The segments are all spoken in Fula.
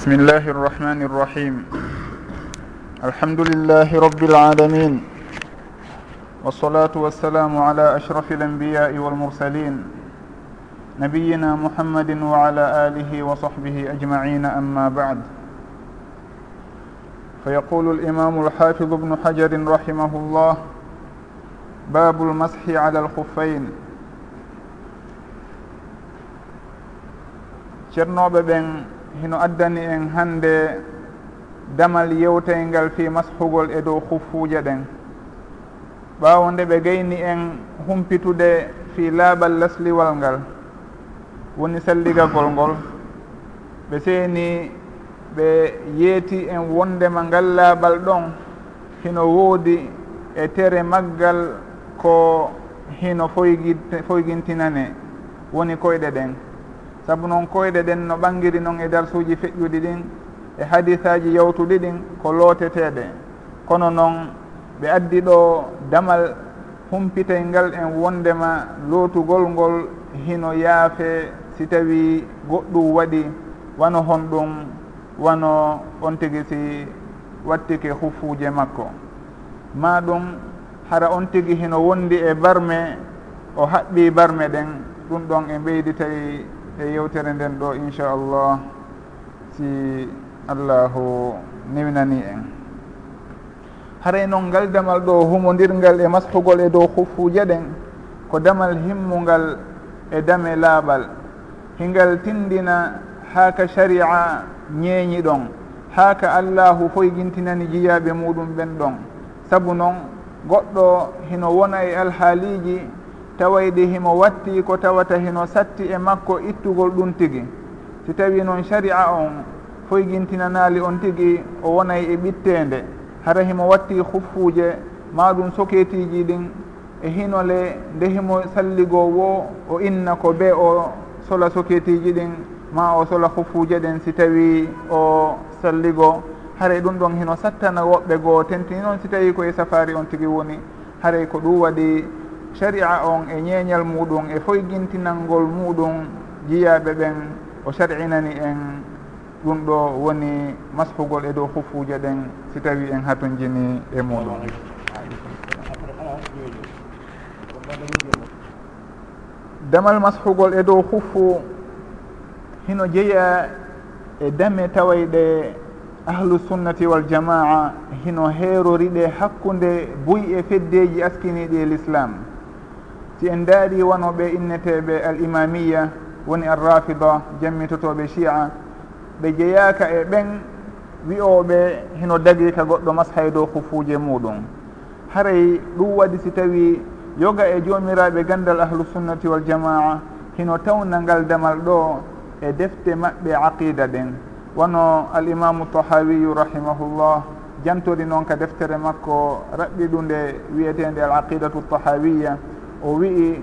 بسم الله الرحمن الرحيم. الحمد لله رب العالمين. والصلاة والسلام على أشرف الأنبياء والمرسلين. نبينا محمد وعلى آله وصحبه أجمعين أما بعد. فيقول الإمام الحافظ ابن حجر رحمه الله باب المسح على الخفين. ceernoɓe ɓen hino addani en hande damal yewtaygal fi mashugol e dow huffuuje ɗen. Ɓaawo nde ɓe gayni en humpitude fi laaɓal lasliwal ngal woni salligagol ngol. Ɓe seeni ɓe yeeti en wondema ngal laaɓal ɗon hino woodi e tere maggal ko hino foygintinane woni koyɗe ɗen. saabu noon koyɗe ɗen no ɓangiri noon e darsuji feƴƴuɗi ɗin e hadisaji yawtuɗi ɗin ko looteteɗe kono noon ɓe addi ɗo damal humpitay ngal en wondema lootugol ngol hino yaafe si tawi goɗɗum waɗi wano hon ɗum wano on tigi si wattike huffuje makko. Ma ɗum hara on tigi hino wondi e barme o haɓɓi barme ɗen ɗum ɗon e ɓeyditay e yewtere nden ɗo inchallah si allahu niwnani en. Haray noon ngal damal ɗo humodirgal e mashugol e dow huffuje ɗen ko damal himmungal e dame laaɓal hingal tindina haaka sharia ñeeñi ɗon haaka allahu foygintinani jiyaɓe muɗum ɓen ɗon. Saabu noon goɗɗo hino wona e alhaaliji tawayde himo watti ko tawata hino satti e makko ittugol ɗum tigi. Si tawi noon sharia on foygintinanali on tigi o wonay e ɓittede hara himo watti huffuuje ma ɗum soketiji ɗin e hinole nde himo salligo wo o inna ko be o sola soketiji ɗin ma o sola huffuuje ɗen si tawi o salligo. Haray ɗum ɗon hino sattana woɓɓe goo tentini noon si tawi koye safari on tigi woni haray ko ɗum waɗi sharia on e ñeeñal muɗum e foygintinalngol muɗum jiyaɓe ɓen o sar'inani en ɗum ɗo woni mashugol e dow hufuje ɗen si tawi en hatojini e muɗum. Damal mashugol e dow huffu hino jeeya e dame tawayɗe ahlu sunnati wal jamaa hino heeroriɗe hakkunde buy e feddeji askiniɗi e l'islam. si en daari wonoɓe inneteɓe al imamiya woni alrafida jammitotoɓe chi'a ɓe jeeyaka e ɓen wi'oɓe hino dagi ka goɗɗo mashay dow hufuje muɗum haray ɗum waɗi si tawi yoga e jomiraɓe gandal ahlusunnati waljamaa hino tawna ngal damal ɗo e defte maɓɓe aqida ɗen. Wono alimamu tahawiyu rahimahullah jantori noon ka deftere makko raɓɓiɗunde ɗu wiyetede al aqidatu tahawiya وبي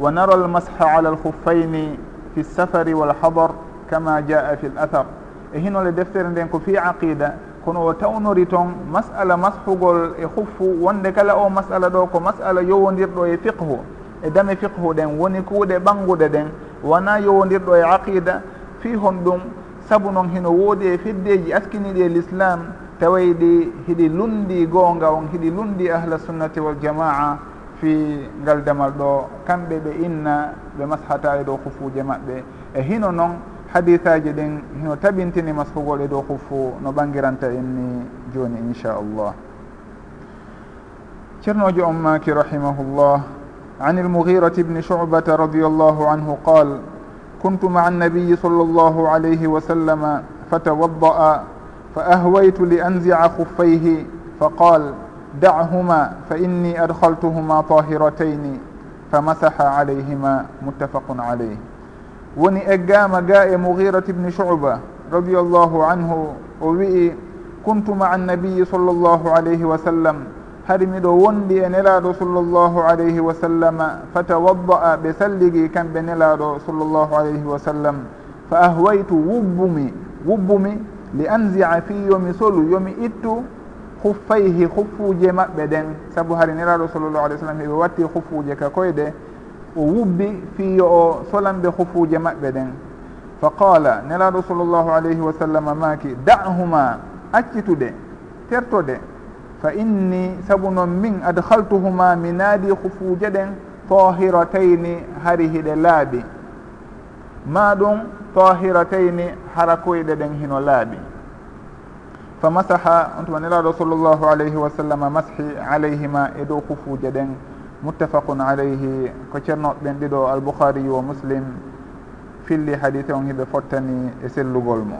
ونرى المسح على الخفين في السفر والحضر كما جاء في الأثر. هنا لدفتر عندك في عقيدة كن وتون ريتون مسألة مسح قول يخف وندك لا أو مسألة دوك مسألة يوون يردو يفقه إدام يفقه دين ونكو دي بانغو دين ونا يوون يردو يعقيدة فيهم دوم sabunon hino woodi e feddeji askiniɗi e l'islam tawaydi hiɗi lundi gonga on hiɗi lundi ahla sunnati waljamaa fi ngal damal ɗo kamɓe ɓe inna ɓe mashata e dow hufuje maɓɓe e hino noon hadisaji ɗin hino tabintini mashugol e dow huffu no ɓangiranta en ni joni inchallah ceernojo on maki rahimahullah عن المغيرة بن شعبة رضي الله عنه قال كنت مع النبي صلى الله عليه وسلم فتوضأ فأهويت لأنزع خفيه فقال دعهما فإني أدخلتهما طاهرتين فمسح عليهما متفق عليه. وني أجام جاء مغيرة بن شعبة رضي الله عنه وبي كنت مع النبي صلى الله عليه وسلم هرمد وندي نلاد صلى الله عليه وسلم فتوضأ بسلقي كان بنلاد صلى الله عليه وسلم فأهويت وبمي وبمي لأنزع في يوم سول يوم إتو خفيه خفوج ما بدن سبو هرين رسول الله صلى الله عليه وسلم يواتي خفوج كاكوي دي ووبي في أو سلام بخفوج ما بدن فقال نرى رسول الله عليه وسلم ماكي دعهما أكتو دي ترتو دي فإني سبو من أدخلتهما منادي خفوج دي طاهرتين هره دي لابي ما دون طاهرتين حركوي دي دي هنو لابي fa masaha on tuma nelaɗo sallllahu alayhi wa sallam mashi alayhima e dow kufuje ɗen muttafaqun alayhi ko ceernoɓe ɓen ɗiɗo albouhariyu wa muslim filli hadise on hiɓe fottani e sellugol mo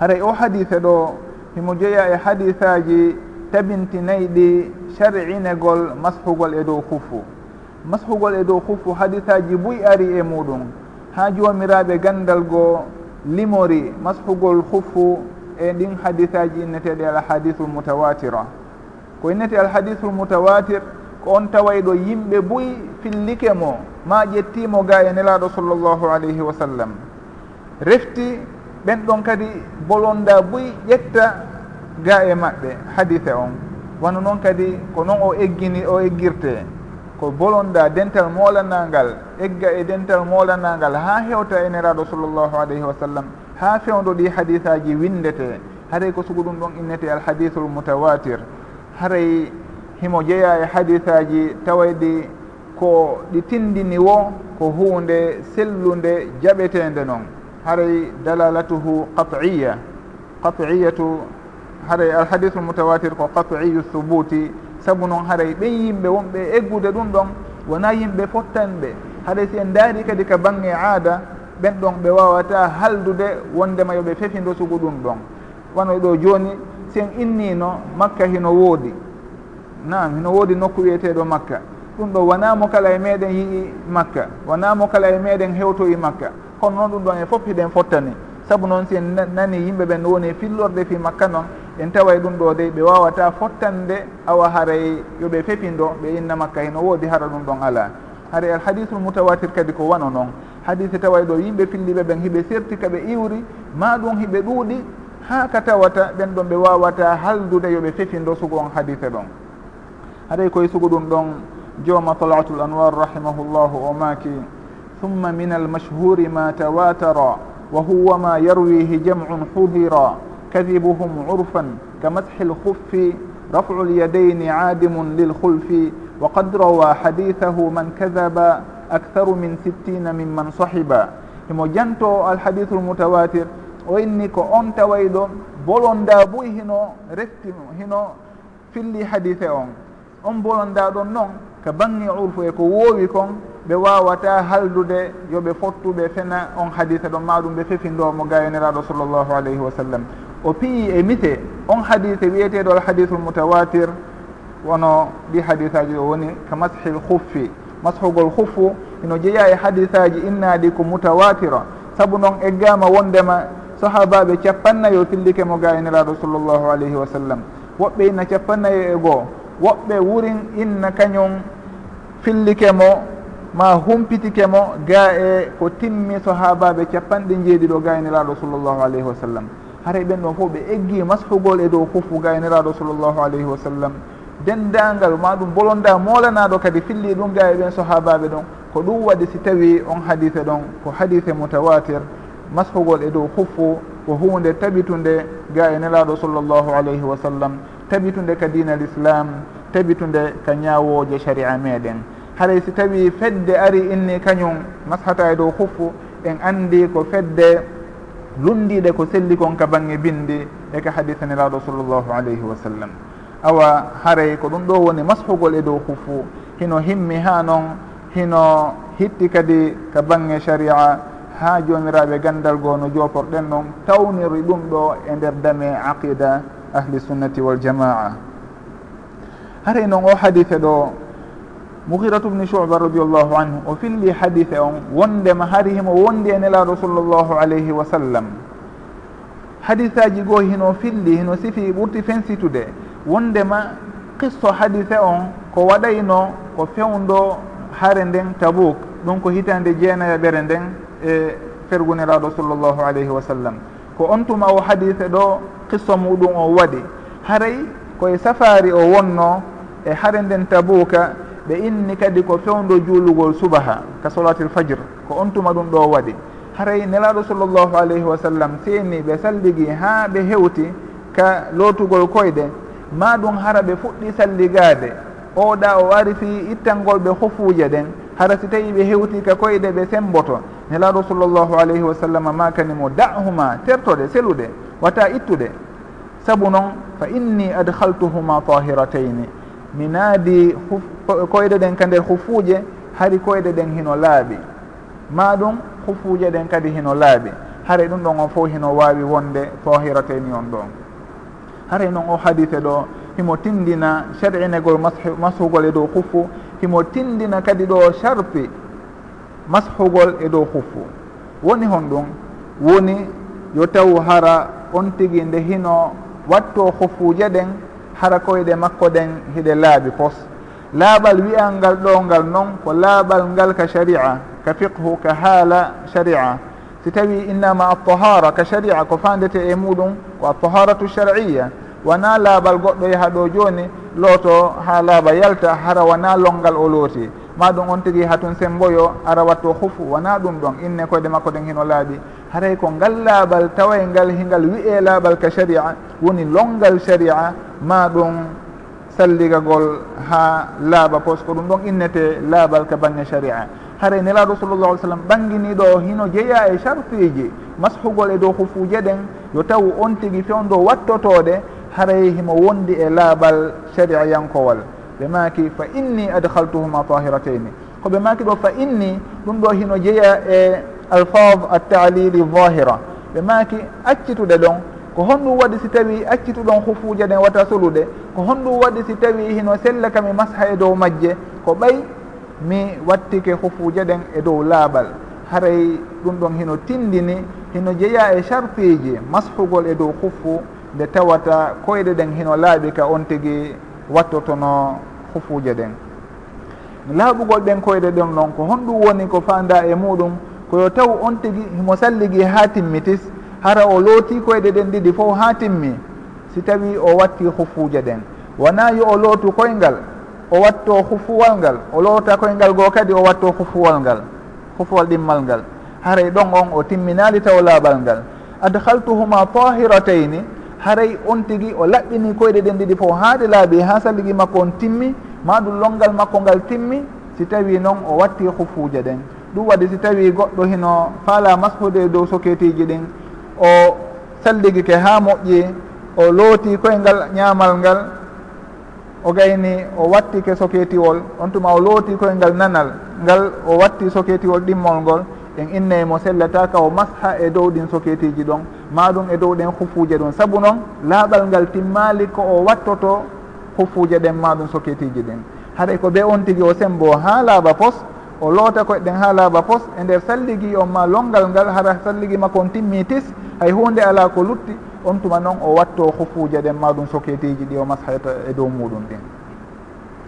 haray o hadise ɗo himo jeeya e hadisaji tabintinayɗi shar'inegol mashugol e dow hufu mashugol e dow hufu hadisaji buy ari e muɗum ha jomiraɓe gandal goo limori mashugol hufu e ɗin hadisaji inneteɗe alhadisu mutawatira. Ko innete alhadisul mutawatir ko on taway ɗo yimɓe boyi fillike mo ma ƴettimo ga e nelaɗo sallllahu alayhi wa sallam. Refti ɓen ɗon kadi bolonda boyi ƴetta ga e maɓɓe hadise on. Wano noon kadi ko noon o eggini o eggirte. Ko bolonda dental molanangal egga e dental molanangal ha hewta e neraɗo sallllahu alayhi wa sallam. ha fewdo ɗi hadisaji windete. Haray ko sugu ɗum ɗon innete alhadisul mutawatir. Haray himo jeeya e hadisaji tawayɗi ko ɗi tindini wo ko hunde sellunde jaɓetende noon haray dalalatuhu qat'iya qat'iyatu haray alhadisul mutawatir ko qat'iyu thubuti. Saabu noon haray ɓen yimɓe wonɓe eggude ɗum ɗon wona yimɓe fottanɓe. Haɗay si en daari kadi ka bange aada ɓen ɗon ɓe wawata haldude wondema yoɓe fefindo sugu ɗum ɗon. Wano ɗo joni sen innino makka hino woodi. Nam hino woodi nokku wiyeteɗo makka. Ɗum ɗo wonamo kala e meɗen yii makka. Wonamo kala e meɗen hewtoyi makka. Kono noon ɗum ɗon e fof hiɗen fottani. Saabu noon si en nani yimɓe ɓen woni fillorde fi makka noon en taway ɗum ɗo de ɓe wawata fottande awa haray yoɓe fefindo ɓe inna makka hino woodi hara ɗum ɗon ala haray alhadisul mutawatir kadi ko wano noon. Hadise taway ɗo yimɓe filliɓe ɓen hiɓe serti kaɓe iwri ma ɗum hiɓe ɗuuɗi ha ka tawata ɓen ɗon ɓe wawata haldude yoɓe fefindo sugu on hadise ɗon haɗay koye sugu ɗum ɗon jooma talatu l anwar rahimahullahu o maaki thumma min almashhuri ma tawatara wa huwa ma yarwihi jamcun hudira kadibuhum urfan ka mathi lkhuffi rafcu lyadayni caadimun wa qad rawa hadithahu man kadaba aktharu min sittina mimman sahiba himo janto alhadithul mutawatir o inni ko on taway ɗo bolonda boyi hino refti hino filli hadise on on bolonda ɗon noon ko bange urfu e ko woowi kon ɓe wawata haldude yoɓe fottuɓe fena on hadise ɗon maɗum ɓe fefindomo gayeneraɗo sallllahu alayhi wa sallam o piyi e mise on hadise wiyeteɗo alhadisul mutawatir wono ɗi hadisaji o woni ka mashil huffi mashugol hufu ino jeeya e hadisaji innaɗi ko mutawatira. Saabu noon eggama wondema sahabaɓe capannayo fillike mo gayeniraɗo sallllahu alayhi wa sallam. Woɓɓe inna capannayo e goo woɓɓe wurin inna kañum fillike mo ma humpitike mo ga e ko timmi sahabaɓe capanɗe jeeɗiɗo gayniraɗo e sallllahu alayhi wa sallam. Haray ɓen ɗon fof ɓe eggi mashugol e dow hufu gayniraɗo e sallllahu alayhi wa sallam. dendangal ma ɗum bolonda molanaɗo kadi filli ɗum ga e ɓen sahabaɓe ɗon. Ko ɗum waɗi si tawi on hadise ɗon ko hadise mutawatir maskugol e dow huffu ko hunde taɓitunde ga e nelaɗo sallllahu alayhi wa sallam. Taɓitunde ka dina l' islam taɓitunde ka ñawoje sharia meɗen haray si tawi fedde ari inni kañum mashata e dow huffu en andi ko fedde lundiɗe ko selli kon ka bange bindi e ka hadise nelaɗo sallllahu alayhi wa sallam. awa haray ko ɗum ɗo woni mashugol e dow huffu hino himmi ha noon hino hitti kadi ka bange sharia ha jomiraɓe gandal goo no joporɗen noon tawniri ɗum ɗo e nder dame aqida ahli sunnati waljamaa haray noon o hadithe ɗo muhiratu bni shuba radiallahu anhu o filli hadithe on wondema hari himo wondi e nelaɗo sallllahu alayhi wa sallam. Hadithaji goo hino filli hino sifi ɓurti fensitude. wondema qisso hadise on ko waɗayno ko fewndo hare nden tabouk ɗum ko hitande jeenaya ɓere nden e ferguniraɗo sallllahu alayhi wa sallam. Ko on tuma o hadise ɗo qisso muɗum o waɗi. Haray koye safari o wonno e hare nden tabuka ɓe inni kadi ko fewndo juulugol subaha ka solatil fajre ko on tuma ɗum ɗo waɗi. Haray nelaɗo sallllahu alayhi wa sallam seeni ɓe salligi ha ɓe hewti ka lootugol koyɗe ma ɗum hara ɓe fuɗɗi salligade oɗa o ari fi ittangol ɓe hofuje ɗen hara si tawi ɓe hewti ka koyɗe ɓe semboto. Nelaɗo sallllahu alayhi wa sallam makanimo da'huma tertoɗe seluɗe wata ittuɗe saabu noon fa inni adhaltuhuma tahiratayni mi naadi koyɗe ɗen ka nder hufuje hari koyɗe ɗen hino laaɓi. Ma ɗum hufuje ɗen kadi hino laaɓi. Hara ɗum ɗon on fof hino wawi wonde tahiratayni on ɗon. haray noon o hadise ɗo himo tindina shar'inegol mashugol e dow huffu himo tindina kadi ɗo sharpi mashugol e dow huffu woni hon ɗum woni yo taw hara on tigi nde hino watto hoffuje ɗen hara koyɗe makko ɗen hiɗe laaɓi pos laaɓal wiyal ngal ɗo ngal noon ko laaɓal ngal ka sharia ka fiqhu ka haala sharia. si tawi innama altahara ka sharia ko fandete e muɗum ko altaharatu shar'iya wona laaɓal goɗɗo yaha ɗo joni looto ha laaɓa yalta hara wona longal o looti. Ma ɗum on tigui hatun semboyo ara watto hufu wona ɗum ɗon inne koyde makko ɗen hino laaɓi haray ko ngal laaɓal taway ngal hingal wiye laaɓal ka sharia woni longal sharia ma ɗum salligagol ha laaɓa pos ko ɗum ɗon innete laaɓal ka bange sharia. haray nelaɗo sallllah alih sallam ɓanginiɗo hino jeeya e chartuji mashugol e dow hufuje ɗen yo taw on tigi fewndo wattotode haray himo wondi e laaɓal sharia yankowal. Ɓe maaki fa inni adhaltuhuma tahirataini koɓe maaki ɗo fa inni ɗum ɗo hino jeeya e alfad altalili zahira. Ɓe maaki accituɗe ɗon ko honɗum waɗi si tawi accituɗon hufuje ɗen wata soluɗe ko honɗum waɗi si tawi hino sella kami masha e dow majje ko ɓay mi wattike hufuje ɗen e dow laaɓal haray ɗum ɗon hino tindini hino jeeya e chartiji mashugol e dow hufu nde tawata koyɗe ɗen hino laaɓi ka on tigi wattotono hufuje ɗen. Laaɓugol ɗen koyɗe ɗen noon ko honɗum woni ko fanda e muɗum koyo taw on tigi himo salligi ha timmitis hara o looti koyɗe ɗen ɗiɗi fof ha timmi si tawi o watti hufuje ɗen. Wona yo o lootu koyngal o watto hufuwal ngal o loota koye ngal goo kadi o watto hufuwal ngal hufuwal ɗimmal ngal. Haray ɗon on o timminali taw laaɓal ngal. Adhaltuhuma tahiratayni haray on tigi o laɓɓini koyɗe ɗen ɗiɗi fof haaɗe laaɓi ha salligi makko on timmi ma ɗum longal makko ngal timmi si tawi noon o watti hufuuje ɗen. Ɗum waɗi si tawi goɗɗo hino faala mashude dow soketiji ɗin o salligike ha moƴƴi o looti koye ngal ñamal ngal o gayni o wattike soketiwol on tuma o looti koyengal nanal ngal o watti soketiwol ɗimmol ngol en innayi mo sellataka o masha e dow ɗin soketiji ɗon ma ɗum e dow ɗen hufuje ɗum saabu noon laaɓal ngal timmali ko o wattoto hufuje ɗen ma ɗum soketiji ɗin. Haɗa ko be on tigui o sembo ha laaɓa pos o loota koye ɗen ha laaɓa pos e nder salligui on ma longal ngal hara salligui makko on timmi tis hay hunde ala ko lutti on tuma noon o watto hufuje ɗen ma ɗum soketeji ɗi o mashata e dow muɗum ɗin.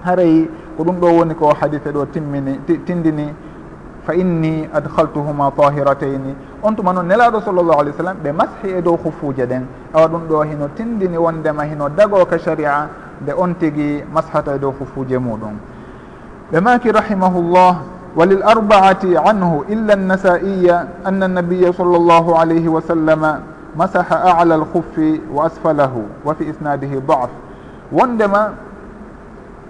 Haray ko ɗum ɗo woni ko hadise ɗo timmini tindini fa inni adhaltuhuma tahiratayni on tuma noon nelaɗo sallllahu alih w sallam ɓe mashi e dow hufuje ɗen. Awa ɗum ɗo hino tindini wondema hino dago ka sharia nde on tigui mashata e dow hufuje muɗum. Ɓe maki rahimahullah walil وللأربعة عنه إلا النسائية أن النبي صلى alayhi wa sallama masaha ala alkhuffi wa asfalahu wa fi isnadihi daf. Wondema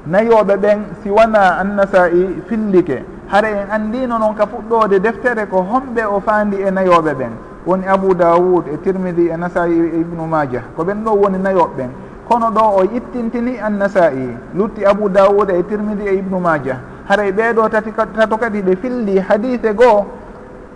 nayoɓe ɓen si wona annasa'i fillike. Hara en andino noon ka fuɗɗode deftere ko homɓe o fandi e nayoɓe ɓen. Woni abou dawoud e tirmidi e nasa'i e ibnu majah. Ko ɓen ɗo woni nayoɓe ɓen. Kono ɗo o ittintini annasa'i. Lutti abou dawoud e tirmidi e ibnu majah. Haray ɓeeɗo tati tato kadi ɓe filli hadise goo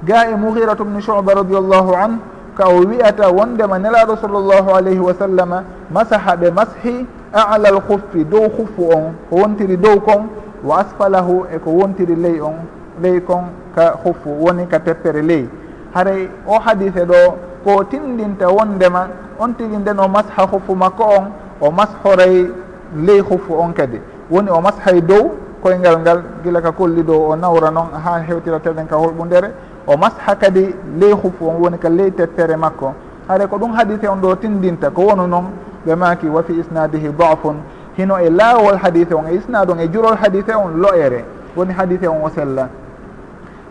ga e muhiratu bnu chouba radiallahu an ka o wiyata wondema nelaɗo sallllahu alayhi wa sallama masaha ɓe mashi ala l huffi dow huffu on ko wontiri dow kon wa asfalahu eko wontiri ley on ley kon ka huffu woni ka teppere ley. Haray o hadise ɗo ko tindinta wondema on tigi nden o masha huffu makko on o mashoray ley huffu on kadi. Woni o mashay dow koyngal ngal gila ka kolli dow o nawra noon ha hewtirateɗen ka holɓundere o masha kadi ley hufu on woni ka ley tettere makko. Haɗa ko ɗum hadise on ɗo tindinta ko wonu noon ɓe maki wa fi isnadihi dafun. Hino e laawol hadise on e isnade on e jurol hadise on lo'ere. Woni hadise on o sella.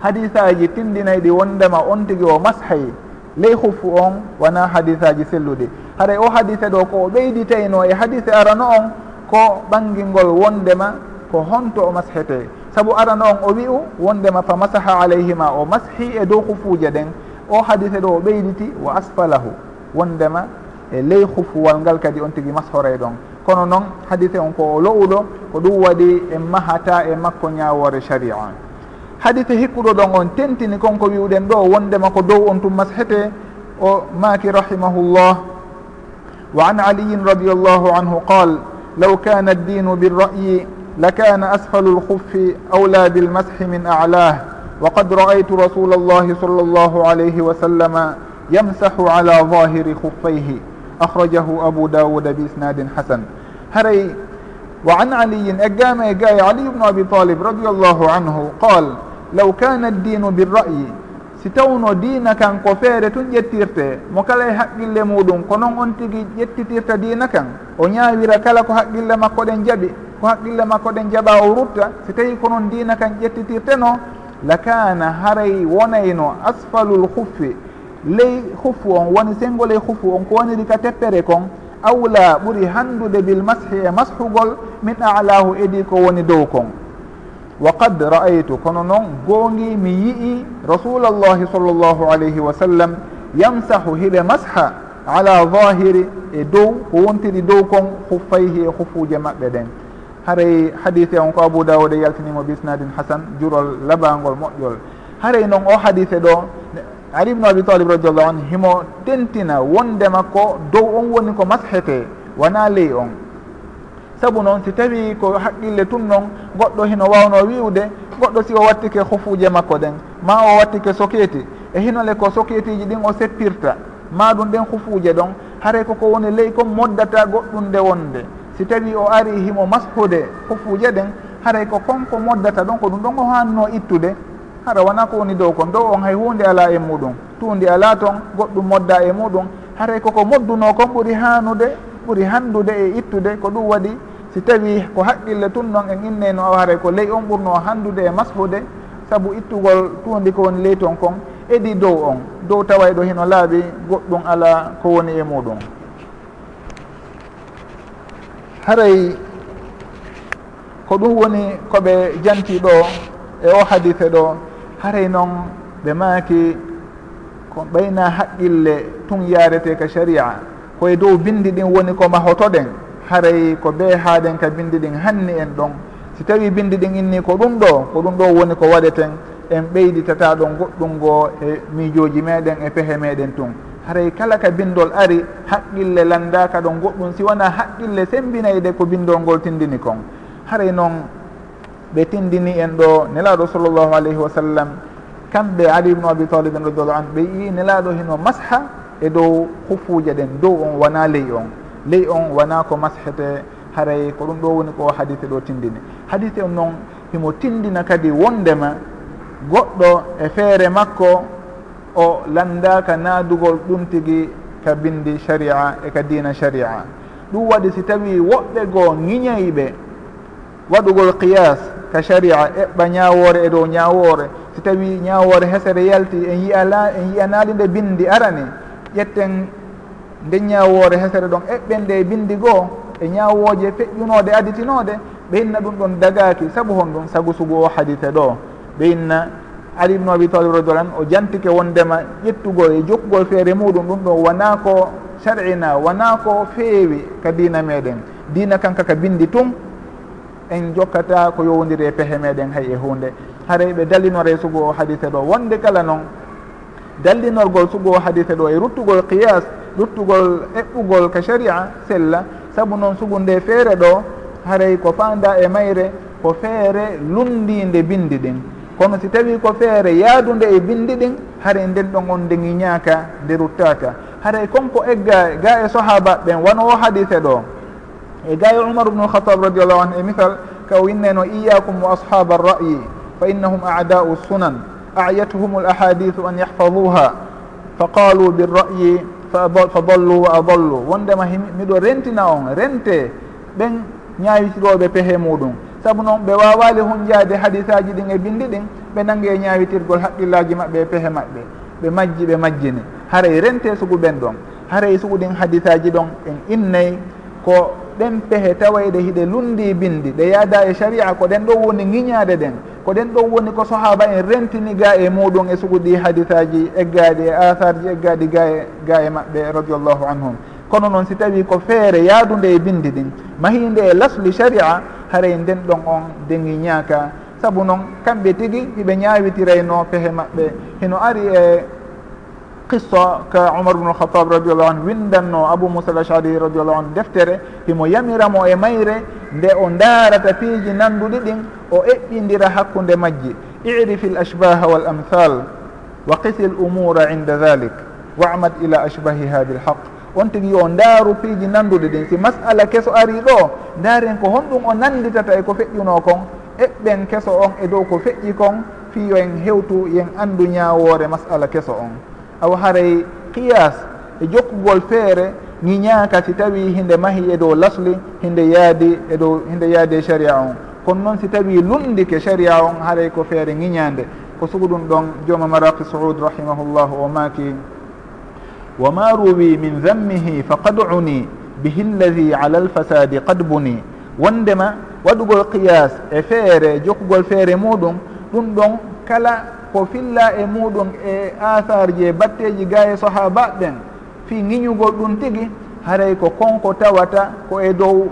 Hadisaji tindinayi ɗi wondema on tigui o mashay ley hufu on wona hadisaji selluɗi. Haɗa o hadise ɗo ko o ɓeyditayno e hadise arano on ko ɓangilngol wondema ko honto o mashete saabu arano on o wi u wondema fa masaha alayhima o mashi e dow hufuuje ɗen o hadise ɗo o ɓeyditi wa asfalahu wondema e ley hufuwal ngal kadi on tigi mashoray ɗon kono noon hadise on ko o lowuɗo ko ɗum waɗi en mahata e makko ñawore sharia hadise hikkuɗo ɗon on tentini konko wiwɗen ɗo wondema ko dow on tum mashete o maaki rahimahullah wa an aliyin radiallahu anhu qal law kana addinu birra'yi لكان أسفل الخف أولى بالمسح من أعلاه. وقد رأيت رسول الله صلى الله عليه وسلم يمسح على ظاهر خفيه. أخرجه أبو داود بإسناد حسن. هري وعن علي أجام جاي علي بن أبي طالب رضي الله عنه قال لو كان الدين بالرأي ستون دينك kan ko feere مكالي حق اللي مودون كنون haqqille muɗum ko noon on tigi ƴettitirta diina kan ko haqqille makko ɗen jaɓa o rutta si tawi ko noon ndina kan ƴettitirteno lakana haray wonayno asfalul huffi ley huffu on woni sengol e huffu on ko woniri ka teppere kon awla ɓuri handude bil mashi e mashugol min alahu edi ko woni dow kon. Wa qad ra'aytu kono noon goongi mi yii rasulallahi sall llahu alayhi wa sallam yamsahu hiɓe masha ala zahiri e dow ko wontiri dow kon huffayhi e hufuuje maɓɓe ɗen. haray hadise on ko abou dawouda e yaltinimo bisnadin hasan jurol labangol moƴƴol. Haray noon o hadise ɗo ali ibnu abi talib radiallahu anu himo tentina wonde makko dow on woni ko mashete wona ley on. Saabu noon si tawi ko haqqille tun noon goɗɗo hino wawno wiwde goɗɗo si o wattike hofuje makko ɗen ma o wattike soketi e hinole ko soketiji ɗin o seppirta ma ɗum ɗen hofuje ɗon haray koko woni ley kon moddata goɗɗum nde wonde. si tawi o ari himo mashude hofuuje ɗen haray ko konko moddata ɗon ko ɗum ɗon o hanno ittude hara wona ko woni dow kon dow on hay hunde ala e muɗum. Tuundi ala toon goɗɗum modda e muɗum. Haray koko modduno kon ɓuuri hanude ɓuuri handude e ittude ko ɗum waɗi si tawi ko haqqille tun noon en inneno haray ko ley on ɓurno handude e mashude saabu ittugol tuundi ko woni ley toon kon edi dow on. Dow tawayɗo hino laaɓi goɗɗum ala ko woni e muɗum. haray ko ɗum woni koɓe janti ɗo e o hadise ɗo haray noon ɓe maaki ko ɓayna haqqille tun yarete ka sharia koye dow bindi ɗin woni ko mahotoɗen haray ko be haaɗen ka bindi ɗin hanni en ɗon. Si tawi bindi ɗin inni ko ɗum ɗo ko ɗum ɗo woni ko waɗeten en ɓeyditata ɗon goɗɗum ngo e miijoji meɗen e pehe meɗen tun. haray kala ka bindol ari haqqille landaka ɗon goɗɗum si wona haqqille sembinayde ko bindol ngol tindini kon. Haray noon ɓe tindini en ɗo nelaɗo sallllahu alayhi wa sallam kamɓe ali ibnu abi talibin radiallahu anu ɓe yi nelaɗo heno masha e dow hufuje ɗen dow on wona ley on. Ley on wona ko mashete haray ko ɗum ɗo woni ko hadise ɗo tindini. Hadise on noon himo tindina kadi wondema goɗɗo e feere makko o landaka naadugol ɗum tigi ka bindi sharia e ka dina sharia. Ɗum waɗi si tawi woɓɓe goo ŋiñayɓe waɗugol qiyas ka sharia eɓɓa ñawore e dow ñawore. Si tawi ñawore hesere yalti en yiyala en yiyanali nde bindi arani ƴetten nde ñawore hesere ɗon eɓɓen nde e bindi goo e ñawoje feƴƴunode aditinode ɓe inna ɗum ɗon dagaki saabu hon ɗum sagu sugu o hadite ɗo. Ɓe inna ali ibnu abi talib radiallah an o jantike wondema ƴettugol e jokkugol e feere muɗum ɗum ɗo wona ko sharina wona ko feewi ka dina meɗen dina kanka ka bindi tum en jokkata ko yowdiri e pehe meɗen hay e hunde haray ɓe dallinore sugo o hadise ɗo wonde kala noon dallinorgol sugo o hadise ɗo e ruttugol qiyas ruttugol eɓɓugol ka sharia sella. Saabu noon sugu nde feere ɗo haray ko fanda e mayre ko feere lundinde bindi ɗin. kono si tawi ko feere yaadude e bindi ɗin haray nden ɗon on nde giñaaka nde ruttaka haray konko egga ga e sahaba ɓen wano o hadise ɗo. E ga e umar ubnu lhatab radiallahu anhu e misal ka o inneno iyakum wa ashaba arra'yi fa innahum a'da'u sunan a'yatuhum l ahadithu an yahfaduha fa qalu birra'yi fa dallu wa adallu wondema miɗo rentina on rente ɓen ñawitiroɓe pehe muɗum. saabu noon ɓe wawali hunjade hadisaji ɗin e bindi ɗin ɓe nangi e ñawitirgol haqqillaji maɓɓe e pehe maɓɓe. Ɓe majji ɓe majjini. Haray e rente sugu ɓen ɗon. Haray e sugu ɗin hadisaji ɗon en innayi ko ɗen pehe tawayde hiɗe lundi bindi. Ɗe yaada e sharia ko ɗen ɗo woni giñade ɗen. Ko ɗen ɗon woni ko sahaba en rentini ga e muɗum e suguɗi hadisaji eggaɗi e asarji eggaɗi ga e ga e maɓɓe radiallahu anhum. Kono noon si tawi ko feere yaadude e bindi ɗin mahinde e lasli sharia haray nden ɗon on ndengi ñaaka. Saabu noon kamɓe tigi hiɓe ñawitirayno pehe maɓɓe. Hino ari e qissa ka umar bnu lhatab radiallahu anu windanno abou moussa l ashari radiallahu anu deftere himo yamiramo e mayre nde o darata piiji nanduɗi ɗin o eɓɓindira hakkude majji. Irifi l ashbaha wal amthal wa qisi l umura inda dhalik wamad ila ashbahiha bilhaq on tigi yo ndaaru piiji nandude ɗin si masala keso ari ɗo ndaaren ko honɗum o nanditata e ko feƴƴuno kon eɓɓen keso on e dow ko feƴƴi kon fi en hewtu yen anndu ñawore masala keso on. Awa haray qiyas e jokkugol feere ñiñaaka si tawi hinde mahi e dow lasli hinde yaadi e dow hinde yaadi e sharia on. Kono noon si tawi lundike sharia on haray ko feere ŋiñande ko sugu ɗum ɗon joomamarafi saoud rahimahullahu o maaki. وما روي من ذمه فقد عني به الذي على الفساد قد بني wondema waɗugol qiyas e feere jokkugol feere muɗum ɗum ɗon kala ko filla e muɗum e asar e batteji ga e sahaba ɓen fi giñugol ɗum tigi haray ko konko tawata ko e dow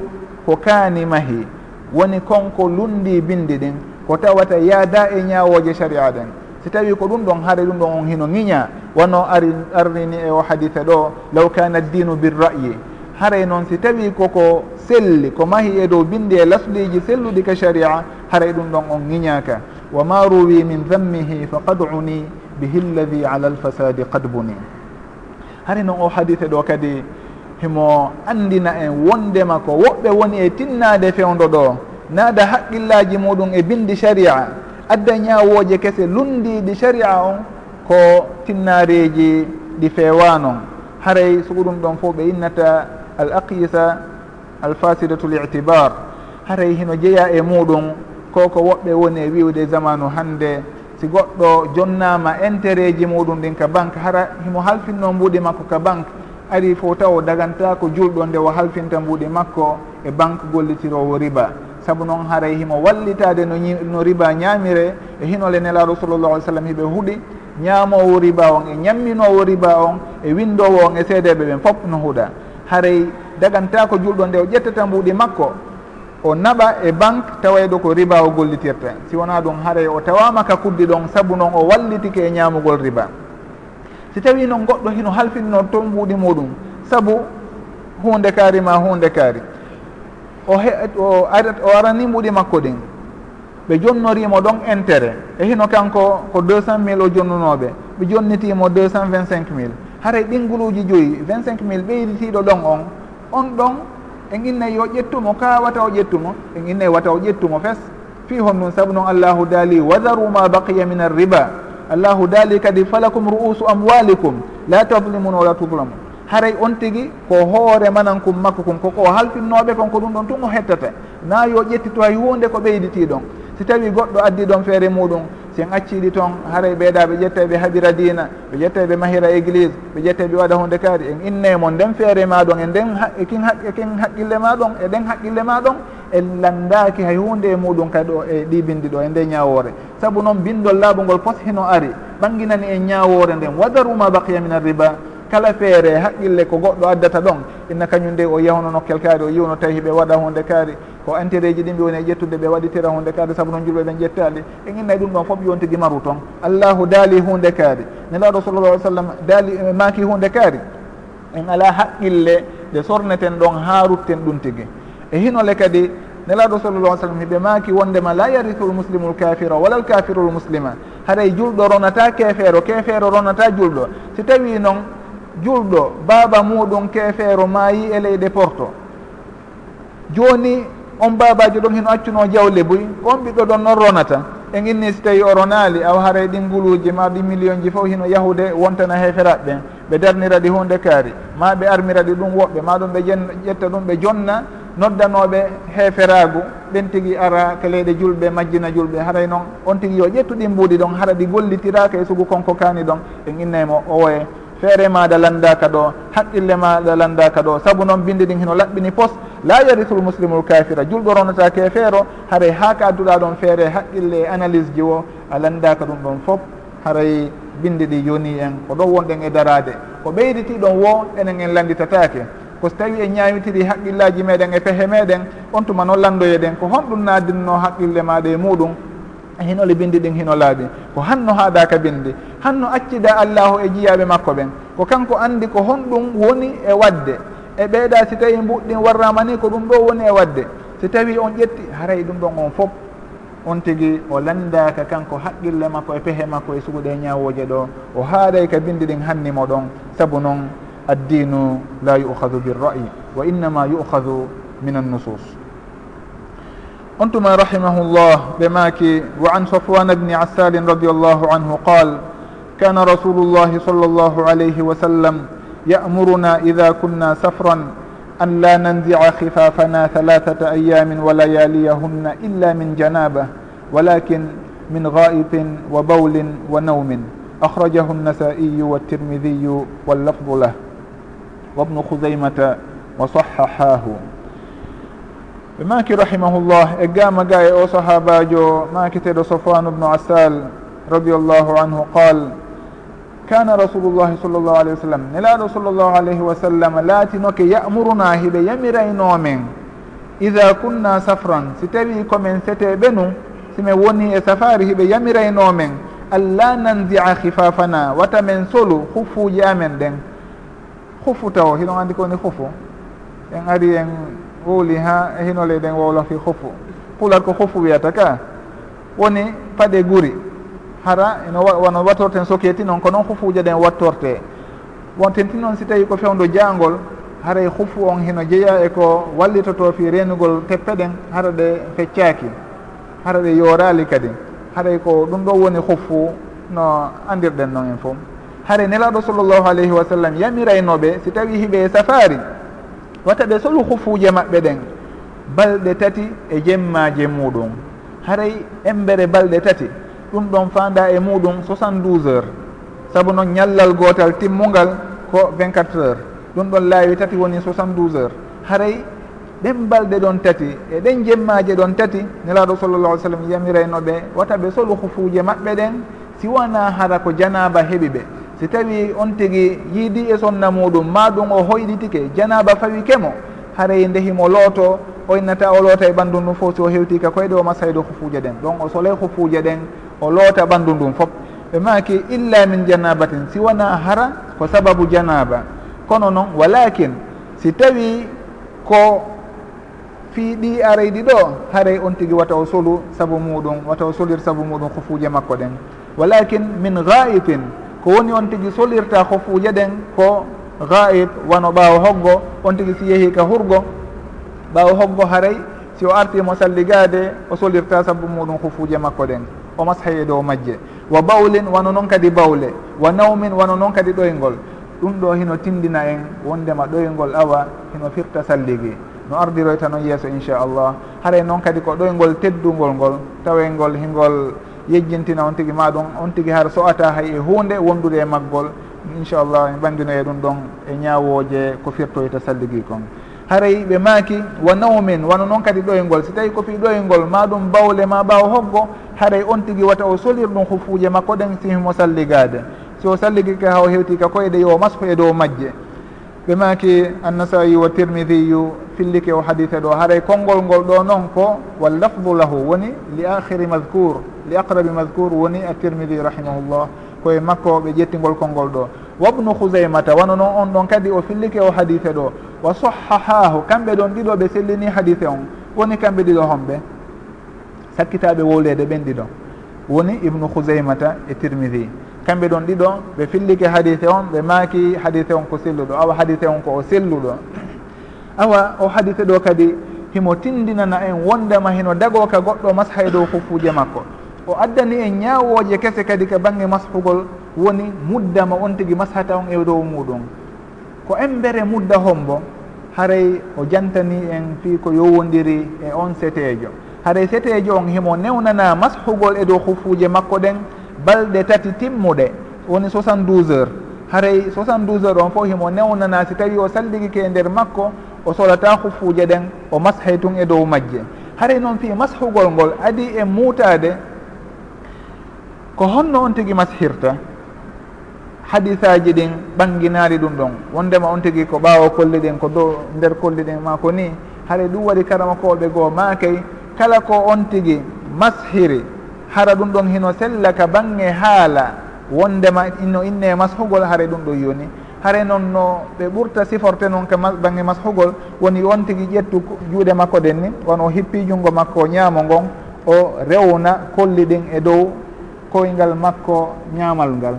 ko kaani mahi. Woni konko lundi bindi ɗin ko tawata yaada e ñawoje sharia ɗen. si tawi ko ɗum ɗon haare ɗum ɗon on hino ŋiña wono ari arrini e o hadise ɗo law kana dinu birrayi. Haray noon si tawi koko selli ko mahi e dow bindi e lasliji selluɗi ka sharia haray ɗum ɗon on ŋiñaka. Wa ma ruwi min dammihi faqad uni bihi lladi ala alfasadi qad buni. Haray noon o hadise ɗo kadi himo andina en wondema ko woɓɓe woni e tinnade fewdo ɗo naada haqqillaji muɗum e bindi sharia. adda ñawoje kese lundiɗi sharia on ko tinnareji ɗi fewanon haray soko ɗum ɗon fof ɓe innata al aqisa al fasidatu l itibar. Haray hino jeeya e muɗum koko woɓɓe woni e wiwde zamanu hannde si goɗɗo jonnama intérêt ji muɗum ɗin ka banque hara himo halfinno mbuuɗi makko ka banque ari fof taw daganta ko julɗo nde o halfinta mbuuɗi makko e banque gollitirowo riba. saabu noon haray e himo wallitade no, no riba ñaamire e hinole nelaɗo sallllahu alih sallam hiɓe huuɗi ñaamowo riba on e ñamminowo riba on e windowo on e seedeɓe ɓen fof no huuɗa. Haray daganta ko julɗo nde o ƴettata mbuuɗi makko o naɓa e banque tawayɗo ko riba o gollitirta si wona ɗum haray o tawama ka kuddi ɗon saabu noon o wallitike e ñaamugol riba. Si tawi noon goɗɗo hino halfinno toon mbuuɗi muɗum saabu hunde kaari ma hunde kaari. o he o arat o arani mbuɗi makko ɗin. Ɓe jonnorimo ɗon intérêt e hino kanko ko deux cent mille o jonnunoɓe ɓe jonnitimo deux cent vingt cinq mille. Haray ɗinnguluuji joyi vingt cinq mille ɓeyditiɗo ɗon on. On ɗon en innayi yo ƴettumo ka wata o ƴettumo en innayi wata o ƴettumo fes. Fi hon ɗum saabu noon allahu daali wadaru ma baqiya min arriba allahu daali kadi falakum ru'usu amwalikum la tadlimuna wala tudlamu haray on tigi ko hoore manankum makko kum koko o halfinnoɓe kon ko ɗum ɗon tun o hettata. Na yo ƴettito hay hunde ko ɓeyditi ɗon si tawi goɗɗo addi ɗon feere muɗum sen acciɗi toon haray ɓeeɗa ɓe ƴetta ɓe haɓira dina ɓe ƴetta ɓe mahira église ɓe ƴetta ɓe waɗa hunde kaari en innemo nden feere ma ɗon e nden e kin e kin haqqille ma ɗon e ɗen haqqille ma ɗon en landaki hay hunde e muɗum kadi o e ɗi bindi ɗo e nde ñawore saabu noon bindol laaɓu ngol pos hino ari ɓanginani en ñawore nden wadaruma baqiya min arriba kala feere haqqille ko goɗɗo addata ɗon inna kañum nde o yahno nokkel kaari o yiwno tawi ɓe waɗa hunde kaari ko antireji ɗin ɓe woni e ƴettude ɓe waɗitira hunde kaari saabu noon julɓe ɓen ƴettali en innayi ɗum ɗon fof yontigi maru toon. Allahu daali hunde kaari. Nelaɗo sallallah alih sallam daali eh, maaki hunde kaari. En ala haqqille nde sorneten ɗon ha rutten ɗum tigi. E hinole kadi nelaɗo sallallah sallam hiɓe maaki wondema la yarithu l muslimu kafira wala l kafiru muslima. Haɗay julɗo ronata kefeero kefeero ronata julɗo. Si tawi noon julɗo baaba muɗum kefeero maayi e leyɗe porto. Joni on babajo ɗon heno accuno jawle boy ko on ɓiɗɗo ɗon noon ronata. En inni so tawi o ronali awa haray ɗin nguluji ma ɗi million ji fof hino yahude wontana heferaɓe ɓen ɓe darnira ɗi hunde kaari. Ma ɓe armira ɗi ɗum woɓɓe ma ɗum ɓe ƴetta ɗum ɓe jonna noddanoɓe heeferagu ɓen tigui ara ko leyɗe julɓe majjina julɓe haray noon on tigui yo ƴettu ɗin mbuuɗi ɗon hara ɗi gollitira kay e sugu konko kani ɗon. En innaymo owoye feere maɗa landaka ɗo haqqille maɗa landaka ɗo. Saabu noon binde ɗin hino laɓɓini pos la yarisul muslimul kafira julɗo ronatake feero haray ha ka adduɗa ɗon feere haqqille e analyse ji o a landaka ɗum ɗon fof haray binde ɗi yoni en ko ɗon wonɗen e darade ko ɓeyditi ɗon wo enen en landitatake ko so tawi en ñawitiri haqqillaji meɗen e pehe meɗen e on tuma noon landoye ɗen ko honɗum nadinno haqqille maɗa e muɗum hinole bindi ɗin hino laaɓi ko hanno haadaka bindi. Hanno accida allahu e jiyaɓe makko ɓen. Ko kanko andi ko honɗum woni e wadde. E ɓeeɗa si tawi mbuɗɗin warrama ni ko ɗum ɗo woni e wadde. Si tawi on ƴetti haray ɗum ɗon on fof. On tigui o landaka kanko haqqille makko e pehe makko e suguɗe ñawoje ɗo. O haaɗay ka bindi ɗin hannimo ɗon. Saabu noon addinu la yuhadu birra'i wa innama yuhadu min annusus أنتما رحمه الله بماك وعن صفوان بن عسال رضي الله عنه قال كان رسول الله صلى الله عليه وسلم يأمرنا إذا كنا سفرا أن لا ننزع خفافنا ثلاثة أيام ولياليهن إلا من جنابة ولكن من غائط وبول ونوم. أخرجه النسائي والترمذي واللفظ له. وابن خزيمة وصححاه. ɓe maki rahimahullah e gama ga e o sahabajo makiteɗo sofan ubnu asal radiallahu anhu qal kana rasulullahi sall llahu alih wa sallam nelaɗo sall llahu alayhi wa sallam laatinoke yamuruna hiɓe yamiraynomen ida kunna safran si tawi komin seteɓe nu simin woni e safari hiɓe yamiraynomen alla nandia hifafana wata men solu huffuji amen ɗen. Huffu taw hiɗon andi ko woni huffu en ari en wowliha e hinole ɗen wowlofi hofu puulat ko hofu wiyata ka? Woni paɗe guri. Hara eno wono wattorten soketi noon ko noon hofuje ɗen wattorte. Won tenti noon si tawi ko fewdo jangol haray hufu on hino jeeya e ko wallitoto fi renugol teppe ɗen hara ɗe feccaki hara ɗe yorali kadi. Haray ko ɗum ɗo woni hufu no andirɗen noon en fof. Haare nelaɗo sallllahu alayhi wa sallam yamiraynoɓe si tawi hiɓe e safari wata ɓe solu hufuje maɓɓe ɗen balɗe tati e jemmaje muɗum. Haray embere balɗe tati ɗum ɗon fanda e muɗum 72 heures. Saabu noon ñallal gotal timmugal ko 24 heures. Ɗum ɗon laawi tati woni 72 heures. Haray ɗen balɗe ɗon tati e ɗen jemmaje ɗon tati nelaɗo sallallah alih w sallam yamiraynoɓe wata ɓe solu hufuje maɓɓe ɗen siwana hara ko janaba heeɓi ɓe. si tawi on tigi yiidi e sonna muɗum ma ɗum o hoyɗitike janaba fawi kemo. Haray e ndehimo looto o innata o loota e ɓanndu ndum fof si o hewtika koyɗe o masaydo hufuuje ɗen. Donc o solay hufuuje ɗen o loota ɓanndu ndum fof ɓe maki illa min janabatin si wona hara ko sababu janaba. Kono noon walakin si tawi ko fii ɗi arayɗi ɗo haray on tigi wata o solu sabu muɗum wata o solir sabu muɗum hufuuje makko ɗen. Walakin min gaitin ko woni on tigi solirta hofuuje ɗen ko gaib wano ɓaawo hoggo on tigi si yehi ka hurgo. Ɓaawo hoggo haray si o artimo salligaade o solirta sabu muɗum hofuuje makko ɗen o mashaye dow majje. Wa bawlin wano noon kadi bawle wa nawmin wano noon kadi ɗoyngol. Ɗum ɗo hino tindina en wondema ɗoyngol awa hino firta salligi. No ardiroyta noon yeeso inchallah haray noon kadi ko ɗoyngol teddungol ngol tawengol hingol yejjintina on tigi ma ɗum on tigi har so ata hay e hunde wondude e maggol. Inchallah en ɓandino e ɗum ɗon e ñawoje ko firtoyta salligi kon haray ɓe maaki wa nawmin wano noon kadi ɗoyngol. Si tawi ko fi ɗoyngol ma ɗum bawle ma ɓawa hoggo haray on tigi wata o solir ɗum hufuje makko ɗen sihimo salligade si o salligike ha o hewtika koyɗe yo masku e dow majje. ɓe maki annasai wa tirmidiyu fillike o hadise ɗo. Haray konngol ngol ɗo noon ko wallafdu lahu woni li akhiri madcour li aqrabi madcour woni a tirmidi rahimahullah. Koye makko ɓe ƴettingol konngol ɗo. Wabnu husaymata wano noon on ɗon kadi o fillike o hadise ɗo. Wa sahahahu kamɓe ɗon ɗiɗo ɓe sellini hadise on. Woni kamɓe ɗiɗo homɓe? Sakkitaɓe wowlede ɓen ɗiɗo woni ibnu husaymata e tirmidi kamɓe ɗon ɗiɗo ɓe fillike hadise on ɓe maaki hadise on ko selluɗo awa hadise on ko o selluɗo. Awa o hadise ɗo kadi himo tindinana en wondema heno dagoka goɗɗo masha e dow hufuje makko. O addani en ñawoje kese kadi ka bangge mashugol woni muddama on tigui mashata on e dow muɗum. Ko embere mudda hombo haray o jantani en fii ko yowodiri e on setejo haray setejo on himo newnana mashugol e dow hufuje makko ɗen balɗe tati timmuɗe. Woni 72 heures. Haray 72 heures on fof himo newnana si tawi o salliguike e nder makko o solata huffuje ɗen o mashay tun e dow majje. Haray noon fi mashugol ngol adi e muutade ko honno on tigi mashirta? Hadisaji ɗin ɓanginali ɗum ɗon. Wondema on tigi ko ɓaawo kolli ɗin ko dow nder kolli ɗin ma ko ni. Haɗa ɗum waɗi karama koɓe goo makay kala ko on tigi mashiri. hara ɗum ɗon hino sella ka bange haala. Wondema ino inne mashugol hare ɗum ɗo yoni. Hare noon no ɓe ɓurta siforte noon ka bange mashugol woni on tigui ƴettu juuɗe makko ɗen ni won o hippi junngo makko ñaamo ngon o rewna kolli ɗin e dow koyngal makko ñaamal ngal.